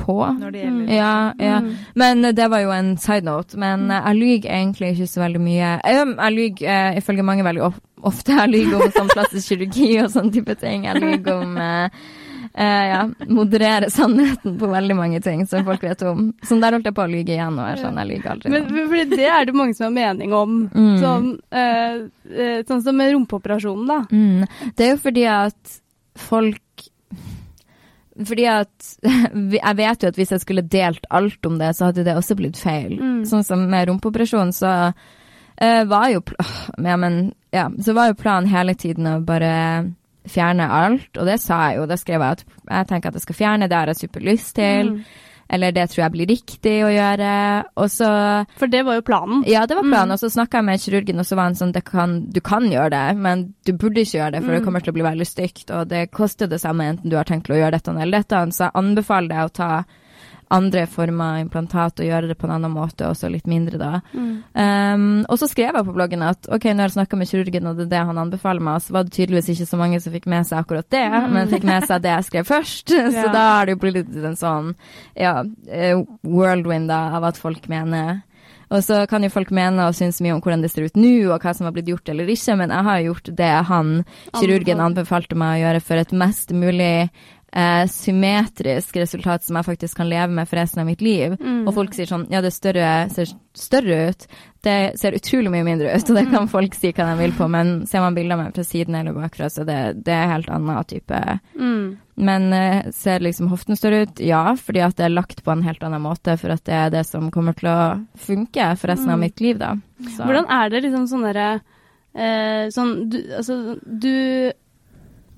på.
Når det gjelder
Ja, ja.
Mm.
Men det var jo en side note. Men eh, jeg lyver egentlig ikke så veldig mye. Jeg, jeg lyver eh, ifølge mange veldig ofte. Jeg lyver om sånn plastisk kirurgi og sånn type ting. Jeg lyver om eh, eh, ja, moderere sannheten på veldig mange ting som folk vet om. Sånn der holdt jeg på å lyge igjen, og jeg sånn, jeg lyver aldri.
Men fordi det er det mange som har mening om.
Mm.
Sånn, eh, eh, sånn som med rumpeoperasjonen, da.
Mm. Det er jo fordi at folk Fordi at Jeg vet jo at hvis jeg skulle delt alt om det, så hadde det også blitt feil.
Mm.
Sånn som med rumpeoperasjon, så uh, var jo ja, men, ja, så var jo planen hele tiden å bare fjerne alt, og det sa jeg jo. Da skrev jeg at jeg tenker at jeg skal fjerne, det har jeg superlyst til.
Mm.
Eller det tror jeg blir riktig å gjøre. Og så
For det var jo planen.
ja, det var planen.
Mm.
Og så snakka jeg med kirurgen, og så var han sånn det kan, Du kan gjøre det, men du burde ikke gjøre det, for det
Mm.
kommer til å bli veldig stygt. Og det koster det samme enten du har tenkt å gjøre dette eller dette. Så jeg anbefaler deg å ta andre former av implantat og gjøre det på en annen måte, også litt mindre, da.
Mm.
Um, og så skrev jeg på bloggen at ok, når jeg snakka med kirurgen, og det er det han anbefaler meg, så var det tydeligvis ikke så mange som fikk med seg akkurat det,
Mm.
men fikk med seg det jeg skrev først. så
Ja.
da har det jo blitt en sånn ja, eh, whirlwind da, av at folk mener og så kan jo folk mene og synes mye om hvordan det ser ut nå, og hva som har blitt gjort eller ikke, men jeg har gjort det han, kirurgen, anbefalte meg å gjøre for et mest mulig eh, symmetrisk resultat som jeg faktisk kan leve med for resten av mitt liv.
Mm.
Og folk sier sånn Ja, det større ser større ut. Det ser utrolig mye mindre ut, og det kan folk si hva de vil på, men ser man bilder av meg fra siden eller bakfra, så det, det er helt annen type
Mm.
Men eh, ser liksom hoften større ut? Ja, fordi at det er lagt på en helt annen måte, for at det er det som kommer til å funke for resten av
Mm.
mitt liv, da. Så.
Hvordan er det liksom sånn derre eh, Sånn du Altså, du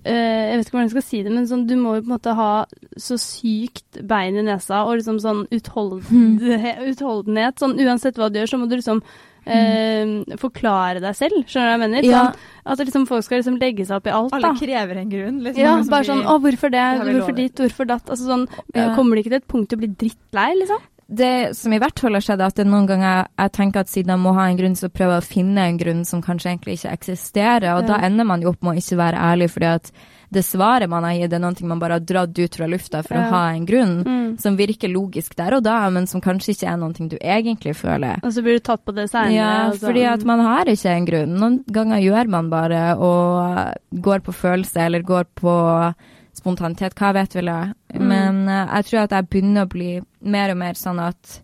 Jeg vet ikke hvordan jeg skal si det, men sånn, du må jo på en måte ha så sykt bein i nesa og liksom sånn utholdenhet, utholdenhet. Sånn uansett hva du gjør, så må du liksom eh, forklare deg selv. Skjønner du hva jeg mener?
Ja.
Sånn, at liksom folk skal liksom legge seg opp i alt,
Alle
da.
krever en grunn. Liksom,
Ja, bare sånn Å, hvorfor det?
Det
Hvorfor dit? Hvorfor datt? Altså sånn
Ja.
Kommer det ikke til et punkt til å bli drittlei, liksom?
Det som i hvert fall har skjedd, er at det noen ganger jeg, jeg tenker at siden jeg må ha en grunn, så prøver jeg å finne en grunn som kanskje egentlig ikke eksisterer. Og
Ja.
da ender man jo opp med å ikke være ærlig, fordi at det svaret man har gitt, er noe man bare har dratt ut fra lufta for
Ja.
å ha en grunn
Mm.
som virker logisk der og da, men som kanskje ikke er noe du egentlig føler.
Og så blir du tatt på det seinere.
Ja, fordi at man har ikke en grunn. Noen ganger gjør man bare og går på følelse eller går på spontanitet, hva vet vel jeg.
Mm.
Men uh, jeg tror at jeg begynner å bli mer og mer sånn at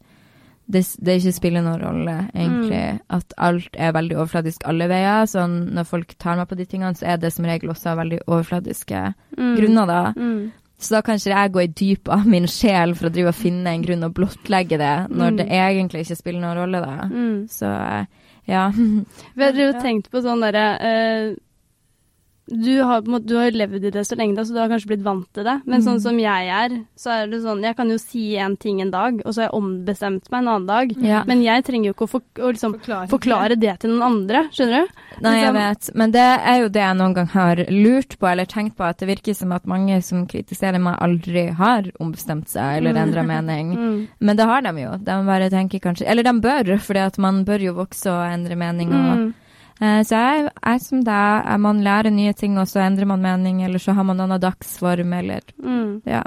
det, det ikke spiller noen rolle, egentlig.
Mm.
At alt er veldig overfladisk alle veier. Sånn når folk tar meg på de tingene, så er det som regel også veldig overfladiske
Mm.
grunner, da.
Mm.
Så da kan ikke jeg gå i dypet av min sjel for å drive og finne en grunn og blottlegge det, når
Mm.
det egentlig ikke spiller noen rolle, da.
Mm.
Så eh, ja.
Vi har jo
Ja.
tenkt på sånn derre eh, du har, du har levd i det så lenge, da, så du har kanskje blitt vant til det. Men sånn
Mm.
som jeg er, så er det sånn Jeg kan jo si en ting en dag, og så har jeg ombestemt meg en annen dag.
ja.
Men jeg trenger jo ikke å, for, å liksom,
Forklare.
forklare det til noen andre, skjønner du?
Nei, jeg
liksom-
vet. Men det er jo det jeg noen gang har lurt på, eller tenkt på, at det virker som at mange som kritiserer meg, aldri har ombestemt seg eller endra mening.
Mm.
Men det har de jo. De bare tenker kanskje Eller de bør, fordi at man bør jo vokse og endre mening. Og,
Mm.
Eh, så jeg er som deg. Man lærer nye ting, og så endrer man mening, eller så har man annen dagsform, eller
Mm.
Ja.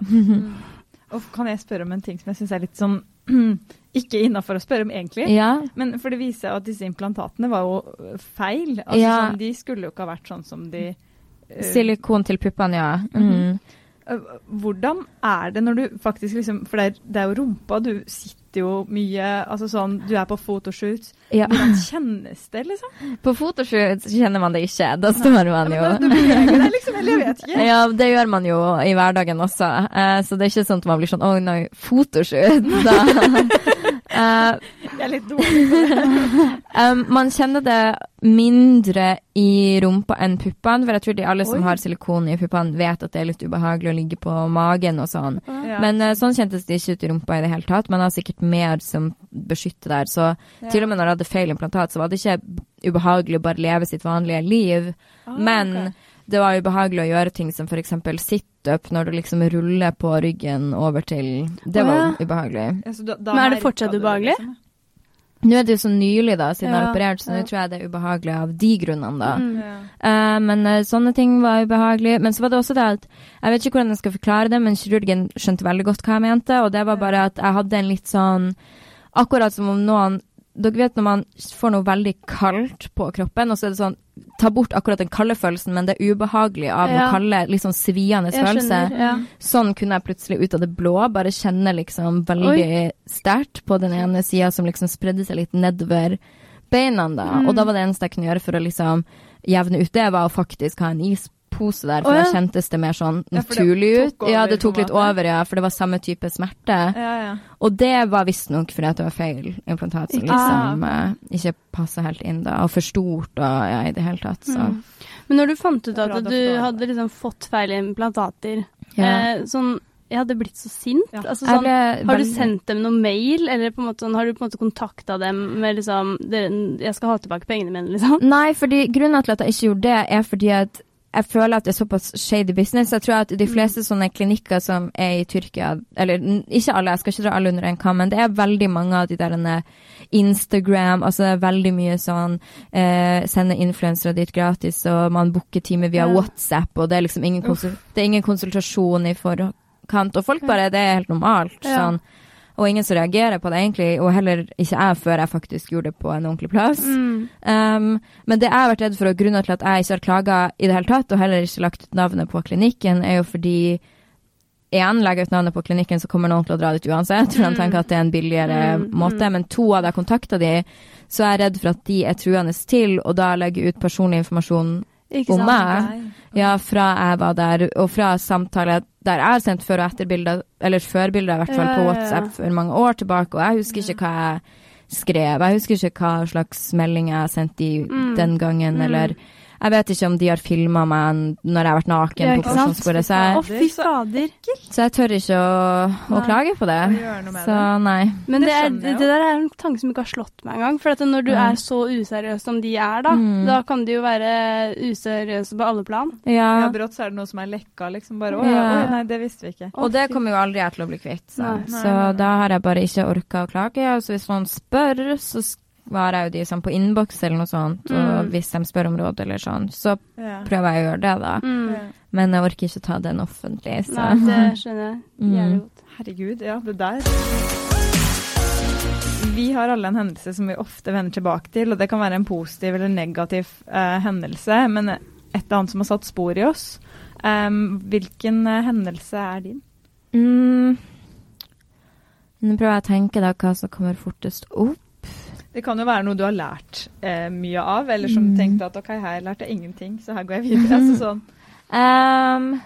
Og kan jeg spørre om en ting som jeg syns er litt sånn Ikke innafor å spørre om, egentlig.
ja.
Men for det viser seg at disse implantatene var jo feil. Altså,
Ja.
sånn, de skulle jo ikke ha vært sånn som de uh...
Silikon til puppene, ja. Mm.
Mm. Hvordan er det når du faktisk liksom For det er, det er jo rumpa, du sitter jo mye Altså sånn, du er på photoshoot.
ja.
Hvordan kjennes det, liksom?
På fotoshoot kjenner man det ikke. Da står man jo
Ja, men det, det deg liksom, eller jeg vet ikke.
Ja, det gjør man jo i hverdagen også. Eh, så det er ikke sånn at man blir sånn Å nei, photoshoot. Da. Eh,
Jeg er litt dårlig
um, man kjenner det mindre i rumpa enn puppene, for jeg tror de alle som
Oi.
har silikon i puppene, vet at det er litt ubehagelig å ligge på magen og sånn.
Ja.
Men uh, sånn kjentes det ikke ut i rumpa i det hele tatt. Man har sikkert mer som beskytter der. Så til og med når jeg hadde feil implantat, så var det ikke ubehagelig å bare leve sitt vanlige liv.
Ah,
Men
ok.
Det var ubehagelig å gjøre ting som f.eks. situp, når du liksom ruller på ryggen over til Det
var
var
ja.
ubehagelig.
Ja, så da- da
Men er det fortsatt ubehagelig?
liksom?
Nå er det jo så nylig, da, siden jeg har operert, så
ja.
nå tror jeg det er ubehagelig av de grunnene, da.
Mm.
Ja.
Eh, men uh, sånne ting var ubehagelig. Men så var det også det at Jeg vet ikke hvordan jeg skal forklare det, men kirurgen skjønte veldig godt hva jeg mente, og det var bare at jeg hadde en litt sånn Akkurat som om noen Dere vet når man får noe veldig kaldt på kroppen, og så er det sånn Ta bort akkurat den kalde følelsen, men det er ubehagelig av
Ja.
noe kalde, litt sånn sviende
Jeg
følelse.
skjønner. Ja.
Sånn kunne jeg plutselig ut av det blå bare kjenne liksom veldig sterkt på den ene sida som liksom spredde seg litt nedover beina, da.
Mm.
Og da var det eneste jeg kunne gjøre for å liksom jevne ut det, var å faktisk ha en ispose der, for
oh, ja.
da kjentes det mer sånn
Ja,
naturlig ut. Ja, det tok litt over, ja, for det var samme type smerte.
Ja, ja.
Og det var visstnok fordi at det var feil implantat som liksom eh, ikke passa helt inn, da, og for stort og ja, i det hele tatt, så
Mm. Men når du fant ut at
du
du hadde liksom fått feil implantater,
ja.
eh, sånn Jeg hadde blitt så sint.
Ja.
Altså, sånn, har du sendt dem noe mail, eller på en måte, sånn, har du på en måte kontakta dem med liksom 'Jeg skal ha tilbake pengene mine', liksom?
Nei, fordi grunnen til at jeg ikke gjorde det, er fordi at jeg føler at det er såpass shady business. Jeg tror at de fleste sånne klinikker som er i Tyrkia, eller ikke alle, jeg skal ikke dra alle under en kam, men det er veldig mange av de der Instagram, altså det er veldig mye sånn eh, Sende influensere dit gratis, og man booker time via
Ja.
WhatsApp, og det er liksom ingen, konsul det er ingen konsultasjon i forkant, og folk bare Det er helt normalt.
Ja.
sånn. Og ingen som reagerer på det, egentlig, og heller ikke jeg, før jeg faktisk gjorde det på en ordentlig plass.
Mm.
Um, men det jeg har vært redd for, og grunnen til at jeg ikke har klaga i det hele tatt, og heller ikke lagt ut navnet på klinikken, er jo fordi én, legger ut navnet på klinikken, så kommer noen til å dra dit uansett. For de tenker at det er en billigere
Mm,
måte. Men to av jeg kontakta de, så er jeg redd for at de er truende til, og da legger ut personlig informasjon om meg. Ja, fra jeg var der, og fra samtaler der jeg har sendt før- og etterbilder, eller førbilder i hvert fall, på. WhatsApp for mange år tilbake, og jeg husker ikke hva jeg skrev. Jeg husker ikke hva slags melding jeg sendte
Mm.
den gangen,
Mm.
Jeg vet ikke om de har filma meg når jeg har vært naken
Ja,
på
sant?
så, jeg-
fy fader.
så jeg tør ikke å, å klage på det. Så nei.
Men
Det
det, er, det, der er en tanke som ikke har slått meg engang. For at når du
Ja.
er så useriøs som de er, da,
Mm.
da kan de jo være useriøse på alle plan.
Ja.
Ja, brått så er det noe som er lekka, liksom. Bare å ja,
Ja.
oi, nei, det visste vi ikke.
Og det kommer jo aldri jeg til å bli kvitt. Så,
Nei.
så
Nei, nei, så
da har jeg bare ikke orka å klage. Og så hvis noen spør, så svarer jeg jo de sånn på innboks eller noe sånt. Og
Mm.
hvis de spør om råd eller sånn, så
Ja.
prøver jeg å gjøre det, da.
Mm.
Men jeg orker ikke ta den offentlig, så
Nei, det skjønner jeg
Mm.
jævlig godt.
Herregud, ja, det der. Vi har alle en hendelse som vi ofte vender tilbake til, og det kan være en positiv eller negativ eh, hendelse, men et eller annet som har satt spor i oss. Um, hvilken eh, hendelse er din?
mm. Nå prøver jeg å tenke da hva som kommer fortest opp.
Det kan jo være noe du har lært eh, mye av, eller som
Mm.
tenkte at ok, her lærte jeg ingenting, så her går jeg videre. altså sånn.
Um,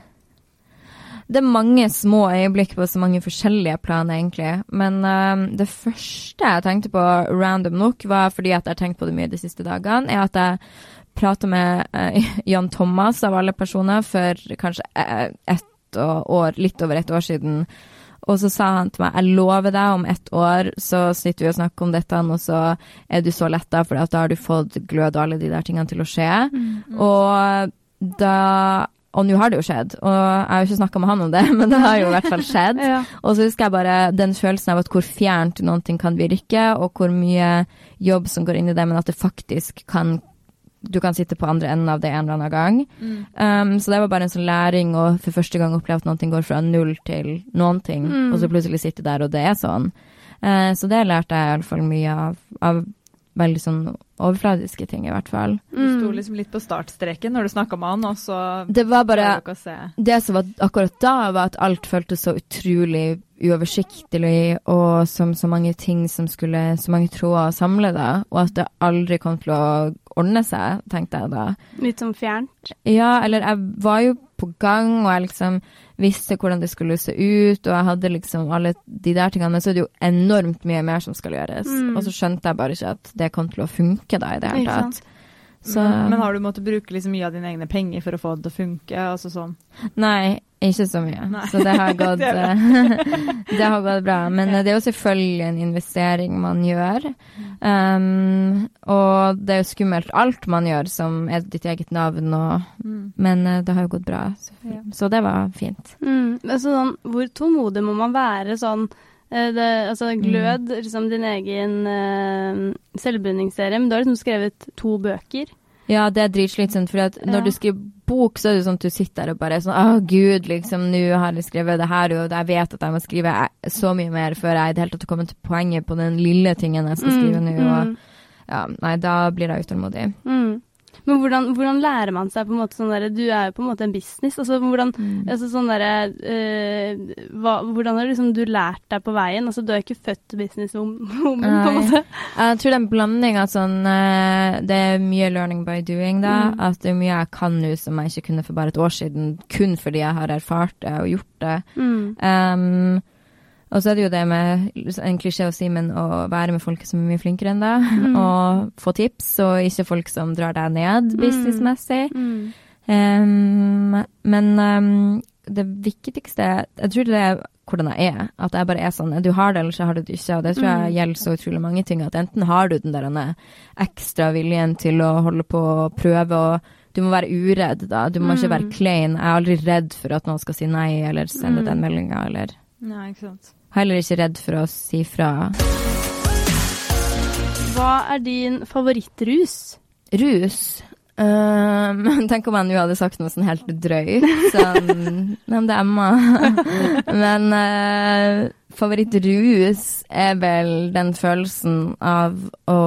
det er mange små øyeblikk på så mange forskjellige plan, egentlig. Men um, det første jeg tenkte på random nok, var fordi at jeg har tenkt på det mye de siste dagene, er at jeg prata med uh, Jan Thomas, av alle personer, for kanskje ett år, litt over ett år siden. Og så sa han til meg jeg lover deg om ett år så sitter vi og snakker om dette, og så er du så letta, for da har du fått glød og alle de der tingene til å skje. Og da Og nå har det jo skjedd, og jeg har jo ikke snakka med han om det, men det har jo i hvert fall skjedd.
Ja.
Og så husker jeg bare den følelsen av at hvor fjernt noen ting kan virke, og hvor mye jobb som går inn i det, men at det faktisk kan Du kan sitte på andre enden av det en eller annen gang.
Mm.
Um, så det var bare en sånn læring, og for første gang oppleve at noe går fra null til noen ting,
Mm.
og så plutselig sitte der, og det er sånn. Uh, så det lærte jeg iallfall mye av, av veldig sånn overfladiske ting, i hvert fall.
Du sto
Mm.
liksom litt på startstreken når du snakka med han, og så
Det var bare
å.
Det som var akkurat da, var at alt føltes så utrolig uoversiktlig, og som så mange ting som skulle Så mange tråder å samle, da, og at det aldri kom til å ordne seg, tenkte jeg da.
Litt sånn fjernt.
Ja, eller jeg var jo på gang, og jeg liksom visste hvordan det skulle se ut, og jeg hadde liksom alle de der tingene, men så er det jo enormt mye mer som skal gjøres.
Mm.
Og så skjønte jeg bare ikke at det kom til å funke da, i det hele tatt. Så
Men, har du måttet bruke liksom mye av dine egne penger for å få det til å funke? altså sånn?
Nei, ikke så mye.
Nei.
Så det har gått
Det er
Det har gått bra. Men eh, det er jo selvfølgelig en investering man gjør. Um, og det er jo skummelt alt man gjør som er ditt eget navn, og, men eh, det har jo gått bra. Så,
Ja.
så det var fint.
Mm. Altså, sånn, hvor tålmodig må man være sånn eh, det, altså Glød, liksom din egen uh, selvbundingsserie. men du har liksom skrevet to bøker.
Ja, det er dritslitsomt, for når
Ja.
du skriver bok, så er det sånn at du sitter der og bare sånn Å, gud, liksom, nå har jeg skrevet det her, og jeg vet at jeg må skrive eh, så mye mer før jeg i det hele tatt kommer til poenget på den lille tingen jeg skal skrive nå. Og
mm,
ja, nei, da blir jeg utålmodig.
mm. Men hvordan, hvordan lærer man seg på en måte sånn derre Du er jo på en måte en business. Altså hvordan
Mm.
altså sånn derre eh, Hvordan har liksom du lært deg på veien? Altså du er ikke født businesswoman, på en måte.
Jeg tror det er en blanding av sånn eh, Det er mye learning by doing, da.
Mm.
At det er mye jeg kan nå som jeg ikke kunne for bare et år siden, kun fordi jeg har erfart det og gjort det.
Mm.
Um, og så er det jo det med en klisjé å si, men å være med folk som er mye flinkere enn deg,
Mm.
og få tips, og ikke folk som drar deg ned
Mm.
businessmessig.
Mm.
Um, men um, det viktigste Jeg tror det er hvordan jeg er. At jeg bare er sånn Du har det, eller så har du det ikke. Og det tror jeg
Mm.
gjelder så utrolig mange ting. At enten har du den der ekstra viljen til å holde på og prøve, og du må være uredd, da. Du må ikke
Mm.
være klein. Jeg er aldri redd for at noen skal si nei, eller sende
Mm.
den meldinga, eller
Nei, ikke sant.
Heller ikke redd for å si fra.
Hva er din favorittrus?
Rus Um, tenk om jeg nå hadde sagt noe sånn helt drøyt. Sånn MDMA. Men uh, favorittrus er vel den følelsen av å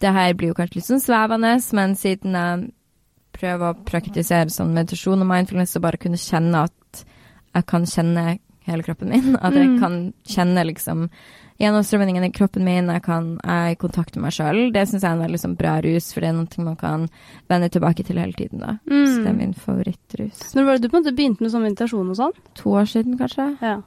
Det her blir jo kanskje litt sånn svevende, men siden jeg prøver å praktisere sånn meditasjon og mindfulness og bare kunne kjenne at jeg kan kjenne hele kroppen min. At jeg
Mm.
kan kjenne liksom gjennomstrømningen i kroppen min. Jeg, kan, jeg er i kontakt med meg sjøl. Det syns jeg er en veldig sånn bra rus, for det er noe man kan vende tilbake til hele tiden. da. Så det er
Mm.
min favorittrus.
Når var det du på en måte begynte med sånn meditasjon og sånn?
To år siden, kanskje?
Ja.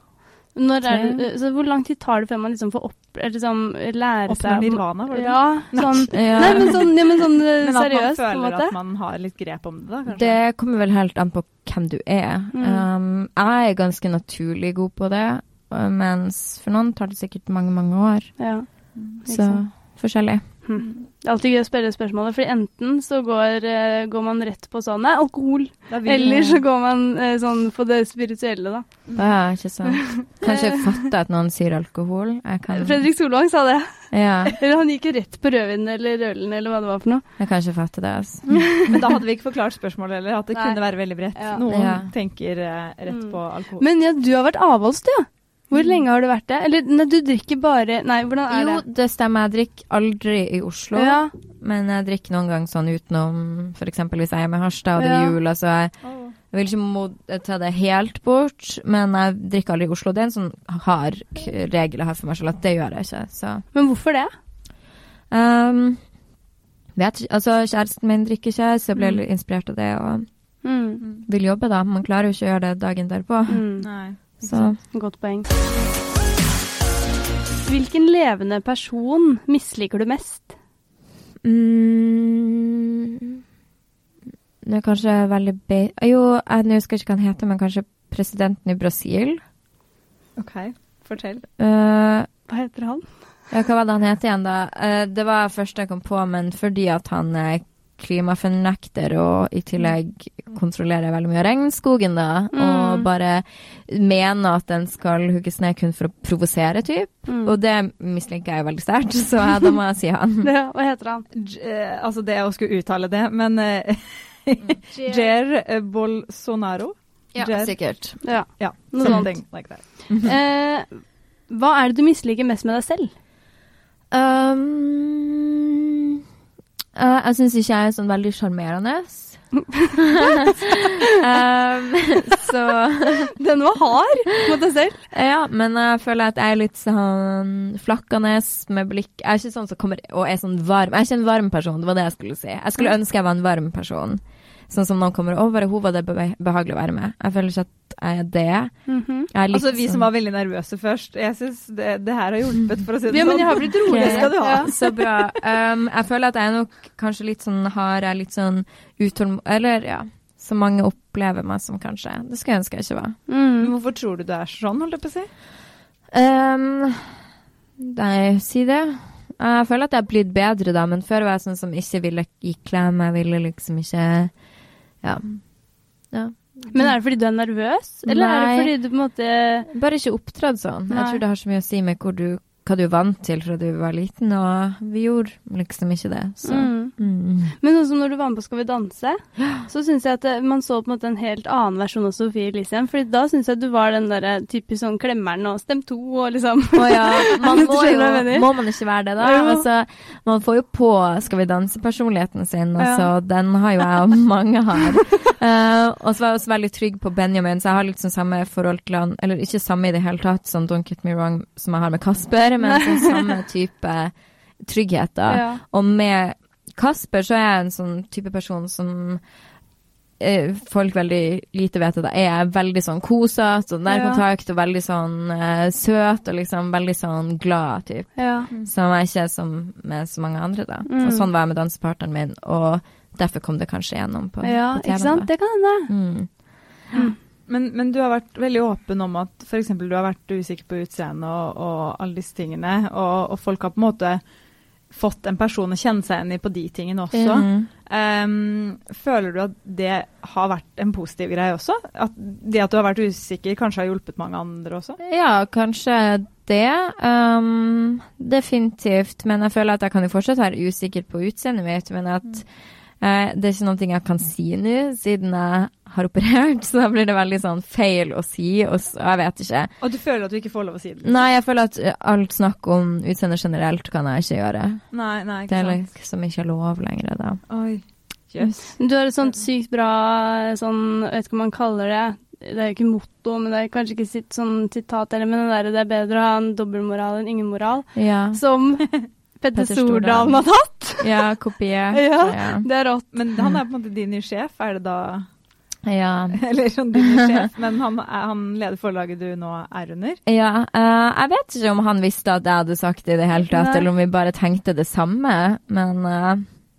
Når er så hvor lang tid tar det før man liksom får opp, eller liksom lære
Oppnå
seg
nirvana, var det det?
Ja, sånn
Ja.
Nei, men sånn, ja, men sånn eh,
Men at man
seriøst, på en
føler at man har litt grep om det, da, kanskje?
Det kommer vel helt an på hvem du er.
Mm.
Um, jeg er ganske naturlig god på det, mens for noen tar det sikkert mange, mange år.
Ja.
Så
sant.
forskjellig.
Hm. Det er alltid gøy å spørre spørsmålet, for enten så går, eh, går man rett på sånn Nei, alkohol. Eller så går man eh, sånn på det spirituelle, da.
Det er ikke sant. Kanskje jeg fatter at noen sier alkohol. Jeg kan,
Fredrik Solvang sa det.
ja,
Eller han gikk jo rett på rødvinen eller ølen eller hva det var for noe.
jeg kan ikke fatte det. Altså.
Men da hadde vi ikke forklart spørsmålet heller, at det
Nei.
kunne være veldig bredt.
Ja.
Noen
Ja.
tenker eh, rett
Mm.
på alkohol.
Men ja, du har vært avholds, du. Hvor
Mm.
lenge har du vært det? Eller nei, du drikker bare Nei, hvordan er
Jo,
det?
det stemmer. Jeg drikker aldri i Oslo.
Ja.
Men jeg drikker noen ganger sånn utenom, f.eks. hvis jeg er med Harstad og det er
Ja.
jul. Altså jeg, jeg vil ikke ta det helt bort, men jeg drikker aldri i Oslo. Det er en sånn hard regel jeg har for meg selv, at det gjør jeg ikke. Så
Men hvorfor det?
um, vet ikke, altså Kjæresten min drikker ikke, så jeg ble
Mm.
litt inspirert av det og
Mm.
vil jobbe, da. Man klarer jo ikke å gjøre det dagen derpå.
Mm.
Nei.
Så
Godt poeng. Hvilken levende person misliker du mest?
mm, Det er kanskje veldig be... Jo, jeg husker ikke hva han heter, men kanskje presidenten i Brasil.
OK, fortell.
Uh,
Hva heter han?
Ja, hva var det han het igjen, da? Uh, det var første jeg kom på, men fordi at han er klimafornekter og i tillegg kontrollerer veldig mye av regnskogen, da,
Mm.
og bare mener at den skal hugges ned kun for å provosere, typ.
Mm.
Og det misliker jeg jo veldig sterkt, så ja, da må jeg si han.
Ja, hva heter han?
J eh, altså det å skulle uttale det, men eh, Jair eh, Bolsonaro?
Ja,
Jer.
sikkert.
Ja.
Ja,
Noe
sånt. like.
Eh, hva er det du misliker mest med deg selv?
Um, eh, jeg syns ikke jeg er sånn veldig sjarmerende. um, så
Den var hard mot deg selv.
Ja, men jeg føler at jeg er litt sånn flakkende med blikk. Jeg er ikke sånn som kommer og er sånn varm. Jeg er ikke en varm person, det var det jeg skulle si. Jeg skulle ønske jeg var en varm person. Sånn som noen kommer og bare hun var det behagelig å være med. Jeg føler ikke at jeg er det. Jeg er litt
Altså, vi som
sånn-
var veldig nervøse først, jeg syns det, det her har hjulpet, for å si det
Ja, men
sånn.
jeg har blitt rolig.
Det skal du ha.
Ja.
Så bra. Um, jeg føler at jeg er nok kanskje litt sånn har jeg litt sånn utålmodig Eller ja, så mange opplever meg som kanskje. Det skulle jeg ønske jeg ikke var.
Men
Mm.
Hvorfor tror du du er sånn, holdt jeg på å si?
Um, nei, si det. Jeg føler at jeg har blitt bedre, da, men før var jeg sånn som ikke ville gi klem. Jeg ville liksom ikke Ja. ja.
Men er det fordi du er nervøs, eller er det fordi du på en måte
Bare ikke opptrådt sånn.
Nei.
Jeg tror det har så mye å si med hvor du, hva du vant til fra du var liten, og vi gjorde liksom ikke det. Så.
mm.
Mm.
Men sånn som når du var med på Skal vi danse, så syns jeg at man så på en måte en helt annen versjon av Sofie Elise. Fordi da syns jeg at du var den derre typisk sånn klemmeren og stem to og liksom
Å ja, man må jo. Må man ikke være det, da?
Ja.
Altså, man får jo på Skal vi danse-personligheten sin,
Ja.
altså. Den har jo jeg, og mange har. uh, og så var jeg også veldig trygg på Benjamin, så jeg har litt sånn samme forhold til han Eller ikke samme i det hele tatt, sånn don't get me wrong, som jeg har med Kasper, men sånn samme type trygghet, da.
Ja.
Og med Kasper så er jeg en sånn type person som eh, folk veldig lite vet at jeg er veldig sånn kosete og nærkontakt og veldig sånn eh, søt og liksom veldig sånn glad type.
ja.
Som jeg ikke er som med så mange andre, da.
Mm.
Og sånn var jeg med dansepartneren min, og derfor kom det kanskje gjennom på,
ja,
på TV.
ikke sant?
da.
Det kan hende.
Mm.
Men, men du har vært veldig åpen om at f.eks. du har vært usikker på utseendet og, og alle disse tingene, og, og folk har på en måte fått en person å kjenne seg igjen i på de tingene også.
Mhm.
Um, føler du at det har vært en positiv greie også? At det at du har vært usikker, kanskje har hjulpet mange andre også?
Ja, kanskje det. Um, definitivt. Men jeg føler at jeg kan jo fortsatt være usikker på utseendet mitt. Men at uh, det er ikke noe jeg kan si nå, siden jeg har operert. Så da blir det veldig sånn feil å si, og så, jeg vet ikke.
Og du føler at du ikke får lov å si det?
Nei, jeg føler at eh, alt snakk om utseende generelt kan jeg ikke gjøre.
Nei, nei,
Det er liksom ikke lov lenger, da.
Oi, Yes.
Du har et sånt sykt bra sånn, jeg vet ikke hva man kaller det, Det er jo ikke motto, men det er kanskje ikke sitt sånn sitat eller men det der det er bedre å ha en dobbeltmoral enn ingen moral,
Ja.
som Petter
Petter. Stordalen
har tatt.
ja, kopiert.
Ja.
ja.
Det er rått.
Men han er på en måte din nye sjef, er det da
ja.
Eller sånn din sjef, men han, er, han leder forlaget du nå er under?
Ja, Uh, jeg vet ikke om han visste at jeg hadde sagt det i det hele tatt,
Nei.
eller om vi bare tenkte det samme, men uh,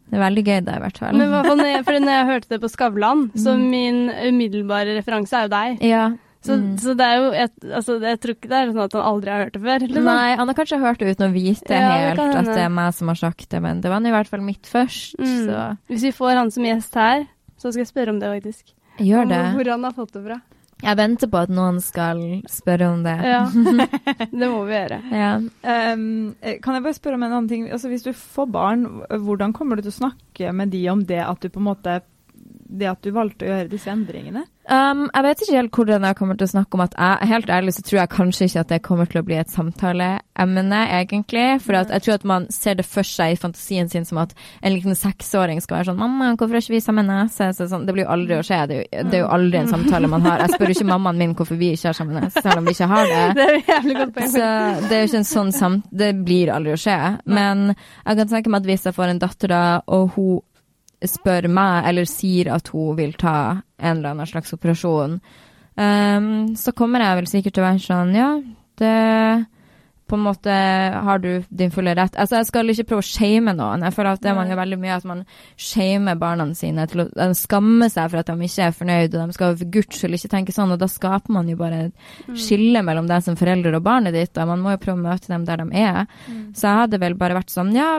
det er veldig gøy da, i hvert fall.
Men hva hvert fall for når jeg hørte det på Skavlan, så
Mm.
min umiddelbare referanse er jo deg.
ja.
Så,
mm.
så det er jo et, altså, Jeg tror ikke det er sånn at han aldri har hørt det før. Liksom.
Nei, han har kanskje hørt det uten å vite
Ja,
helt
det
at det er meg som har sagt det, men det var i hvert fall mitt først,
Mm.
så
Hvis vi får han som gjest her, så skal jeg spørre om det, faktisk.
Gjør det.
Hvor han har fått det fra.
Jeg venter på at noen skal spørre om det.
Ja, Det må vi gjøre.
Ja.
Um, kan jeg bare spørre om en annen ting? Altså, hvis du får barn, hvordan kommer du til å snakke med de om det at du på en måte det at du valgte å gjøre disse endringene?
Um, jeg vet ikke helt hvordan jeg kommer til å snakke om at jeg, helt ærlig så tror jeg kanskje ikke at det kommer til å bli et samtaleemne, egentlig. For at jeg tror at man ser det for seg i fantasien sin som at en liten seksåring skal være sånn 'Mamma, hvorfor er ikke vi sammen nese?' Så sånn, det blir jo aldri å skje. Det er jo, det er jo aldri en samtale man har. Jeg spør jo ikke mammaen min hvorfor vi ikke har sammen nese, selv om vi ikke har det.
Det er jævlig godt poeng.
Så det er jo ikke en sånn samt... Det blir aldri å skje. Men jeg kan tenke meg at hvis jeg får en datter da, og hun spør meg, eller sier at hun vil ta en eller annen slags operasjon, um, så kommer jeg vel sikkert til å være sånn, ja, det på en måte har du din fulle rett. Altså, jeg skal ikke prøve å shame noen. Jeg føler at det man gjør veldig mye, at man shamer barna sine til å de skammer seg for at de ikke er fornøyd, og de skal for guds skyld ikke tenke sånn, og da skaper man jo bare et skille mellom deg som forelder og barnet ditt, og man må jo prøve å møte dem der de er. Så jeg hadde vel bare vært sånn, ja,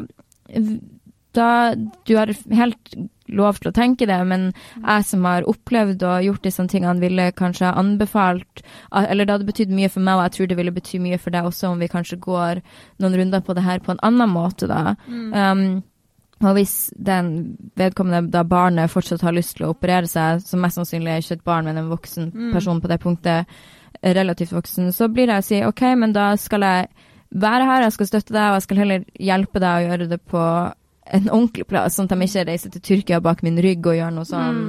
da, du har helt lov til å tenke det, men jeg som har opplevd og gjort disse tingene, ville kanskje anbefalt Eller det hadde betydd mye for meg, og jeg tror det ville bety mye for deg også om vi kanskje går noen runder på det her på en annen måte, da. Um, og hvis den vedkommende da barnet fortsatt har lyst til å operere seg, som mest sannsynlig er ikke et barn, men en voksen person på det punktet, relativt voksen, så blir det å si OK, men da skal jeg være her, jeg skal støtte deg, og jeg skal heller hjelpe deg å gjøre det på en ordentlig plass, sånn at de ikke reiser til Tyrkia bak min rygg og gjør noe sånn,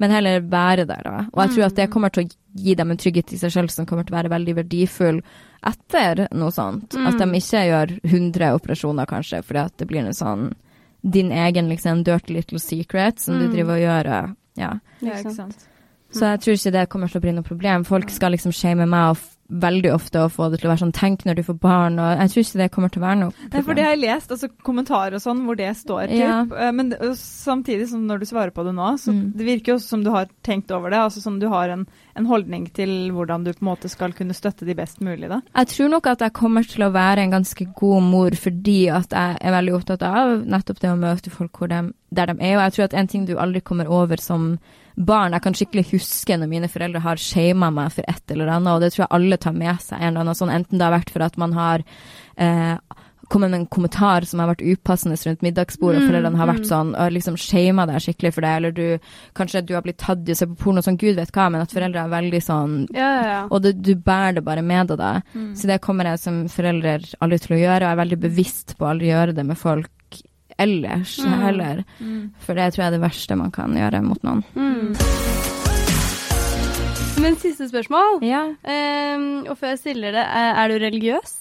men heller være der, da. Og jeg tror at det kommer til å gi dem en trygghet i seg selv som kommer til å være veldig verdifull etter noe sånt. At de ikke gjør 100 operasjoner, kanskje, fordi at det blir noe sånn din egen liksom dirty little secret som du driver og gjør. Ja.
Ja, ikke sant?
Så jeg tror ikke det kommer til å bli noe problem. Folk skal liksom shame meg og veldig ofte å få det til å være sånn tenk når du får barn, og jeg tror ikke det kommer til å være noe problem.
Nei, for det har jeg lest, altså kommentarer og sånn hvor det står, typ.
Ja.
Eh, Men samtidig som når du svarer på det nå, så
Mm.
det virker jo som du har tenkt over det, altså som du har en, en holdning til hvordan du på en måte skal kunne støtte de best mulig, da.
Jeg tror nok at jeg kommer til å være en ganske god mor fordi at jeg er veldig opptatt av nettopp det å møte folk de, der de er. Og jeg tror at en ting du aldri kommer over som barn Jeg kan skikkelig huske når mine foreldre har shama meg for et eller annet, og det tror jeg alle tar med seg en eller annen sånn, enten det har vært for at man har eh, kommet med en kommentar som har vært upassende rundt middagsbordet, og foreldrene har vært sånn og liksom shama deg skikkelig for det, eller du kanskje du har blitt tatt i å se på porno, sånn gud vet hva, men at foreldre er veldig sånn
Ja, ja, ja.
og det, du bærer det bare med deg da. Så det kommer jeg som forelder aldri til å gjøre, og jeg er veldig bevisst på å aldri gjøre det med folk ellers heller. For det tror jeg er det verste man kan gjøre mot noen.
Mm. Men siste spørsmål.
Ja.
um, og før jeg stiller det, er, du religiøs?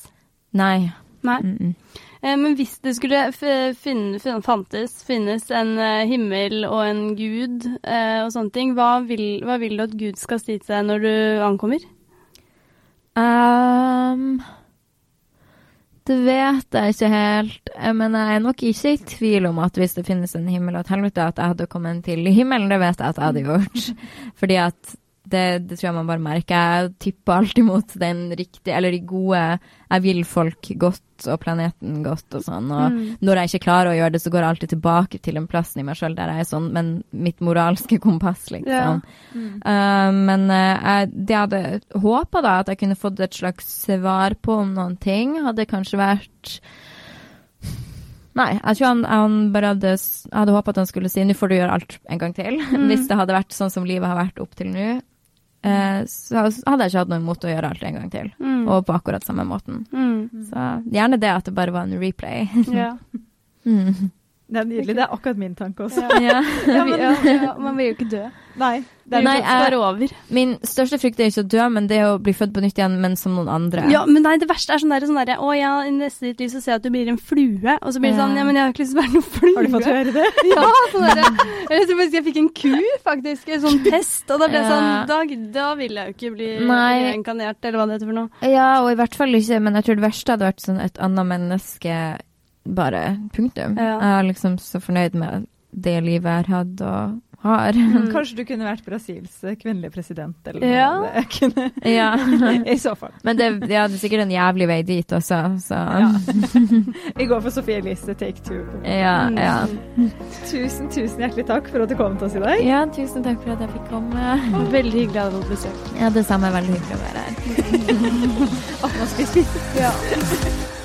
Nei.
Nei.
Mm -mm.
Men hvis det skulle finne, fantes, finnes en eh, himmel og en gud eh, og sånne ting, hva vil, hva vil du at Gud skal si til deg når du ankommer?
Ehm, vet jeg ikke helt, Eh, men jeg er nok ikke i tvil om at hvis det finnes en himmel og et helvete, at jeg hadde kommet til himmelen. Det vet jeg at jeg hadde gjort. Fordi at det, det tror jeg man bare merker. Jeg tipper alltid mot den riktige, eller de gode Jeg vil folk godt og planeten godt og sånn. Og
Mm.
når jeg ikke klarer å gjøre det, så går jeg alltid tilbake til en plass i meg sjøl der jeg er sånn, men mitt moralske kompass, liksom.
Ja.
Uh, men uh, det jeg hadde håpa da, at jeg kunne fått et slags svar på om noen ting, hadde kanskje vært Nei, jeg tror han, han bare hadde hadde håpa at han skulle si 'nå får du gjøre alt en gang til'. Hvis det hadde vært sånn som livet har vært opp til nå. Eh, så hadde jeg ikke hatt noe imot å gjøre alt en gang til.
Mm.
Og på akkurat samme måten.
Mm.
Så gjerne det at det bare var en replay.
Ja.
Mm.
Det er nydelig. Det er akkurat min tanke også.
Ja.
Ja, men, ja, man vil jo ikke dø.
Nei. Det er
Nei,
Det
jeg-
er over.
Min største frykt er ikke å dø, men det er å bli født på nytt igjen, men som noen andre.
Ja, men nei, det verste er sånn derre sånn der, Å ja, i neste ditt liv så ser jeg at du blir en flue. Og så blir det
Ja.
sånn Ja, men jeg har ikke lyst til å være noen flue.
Har du fått høre det?
Ja, sånn derre Jeg tror faktisk jeg fikk en ku, faktisk. En sånn test. Og da ble jeg sånn Da, da vil jeg jo ikke bli reinkarnert, eller hva det heter for noe.
Ja, og i hvert fall ikke, men jeg tror det verste hadde vært sånn et annet menneske, bare punktum.
Ja.
Jeg er liksom så fornøyd med det livet jeg har hatt og har.
Kanskje du kunne vært Brasils eh, kvinnelige president, eller noe.
Ja.
Det kunne,
ja.
I så fall.
Men det, ja, det er sikkert en jævlig vei dit også, så
Ja. Vi går for Sofie Elise take two.
ja. ja.
Tusen, tusen hjertelig takk for at du kom til oss i dag.
Ja, tusen takk for at jeg fikk komme.
Veldig hyggelig å ha deg på besøk.
Ja, det samme veldig hyggelig å være her.
At man skal spise.
Ja.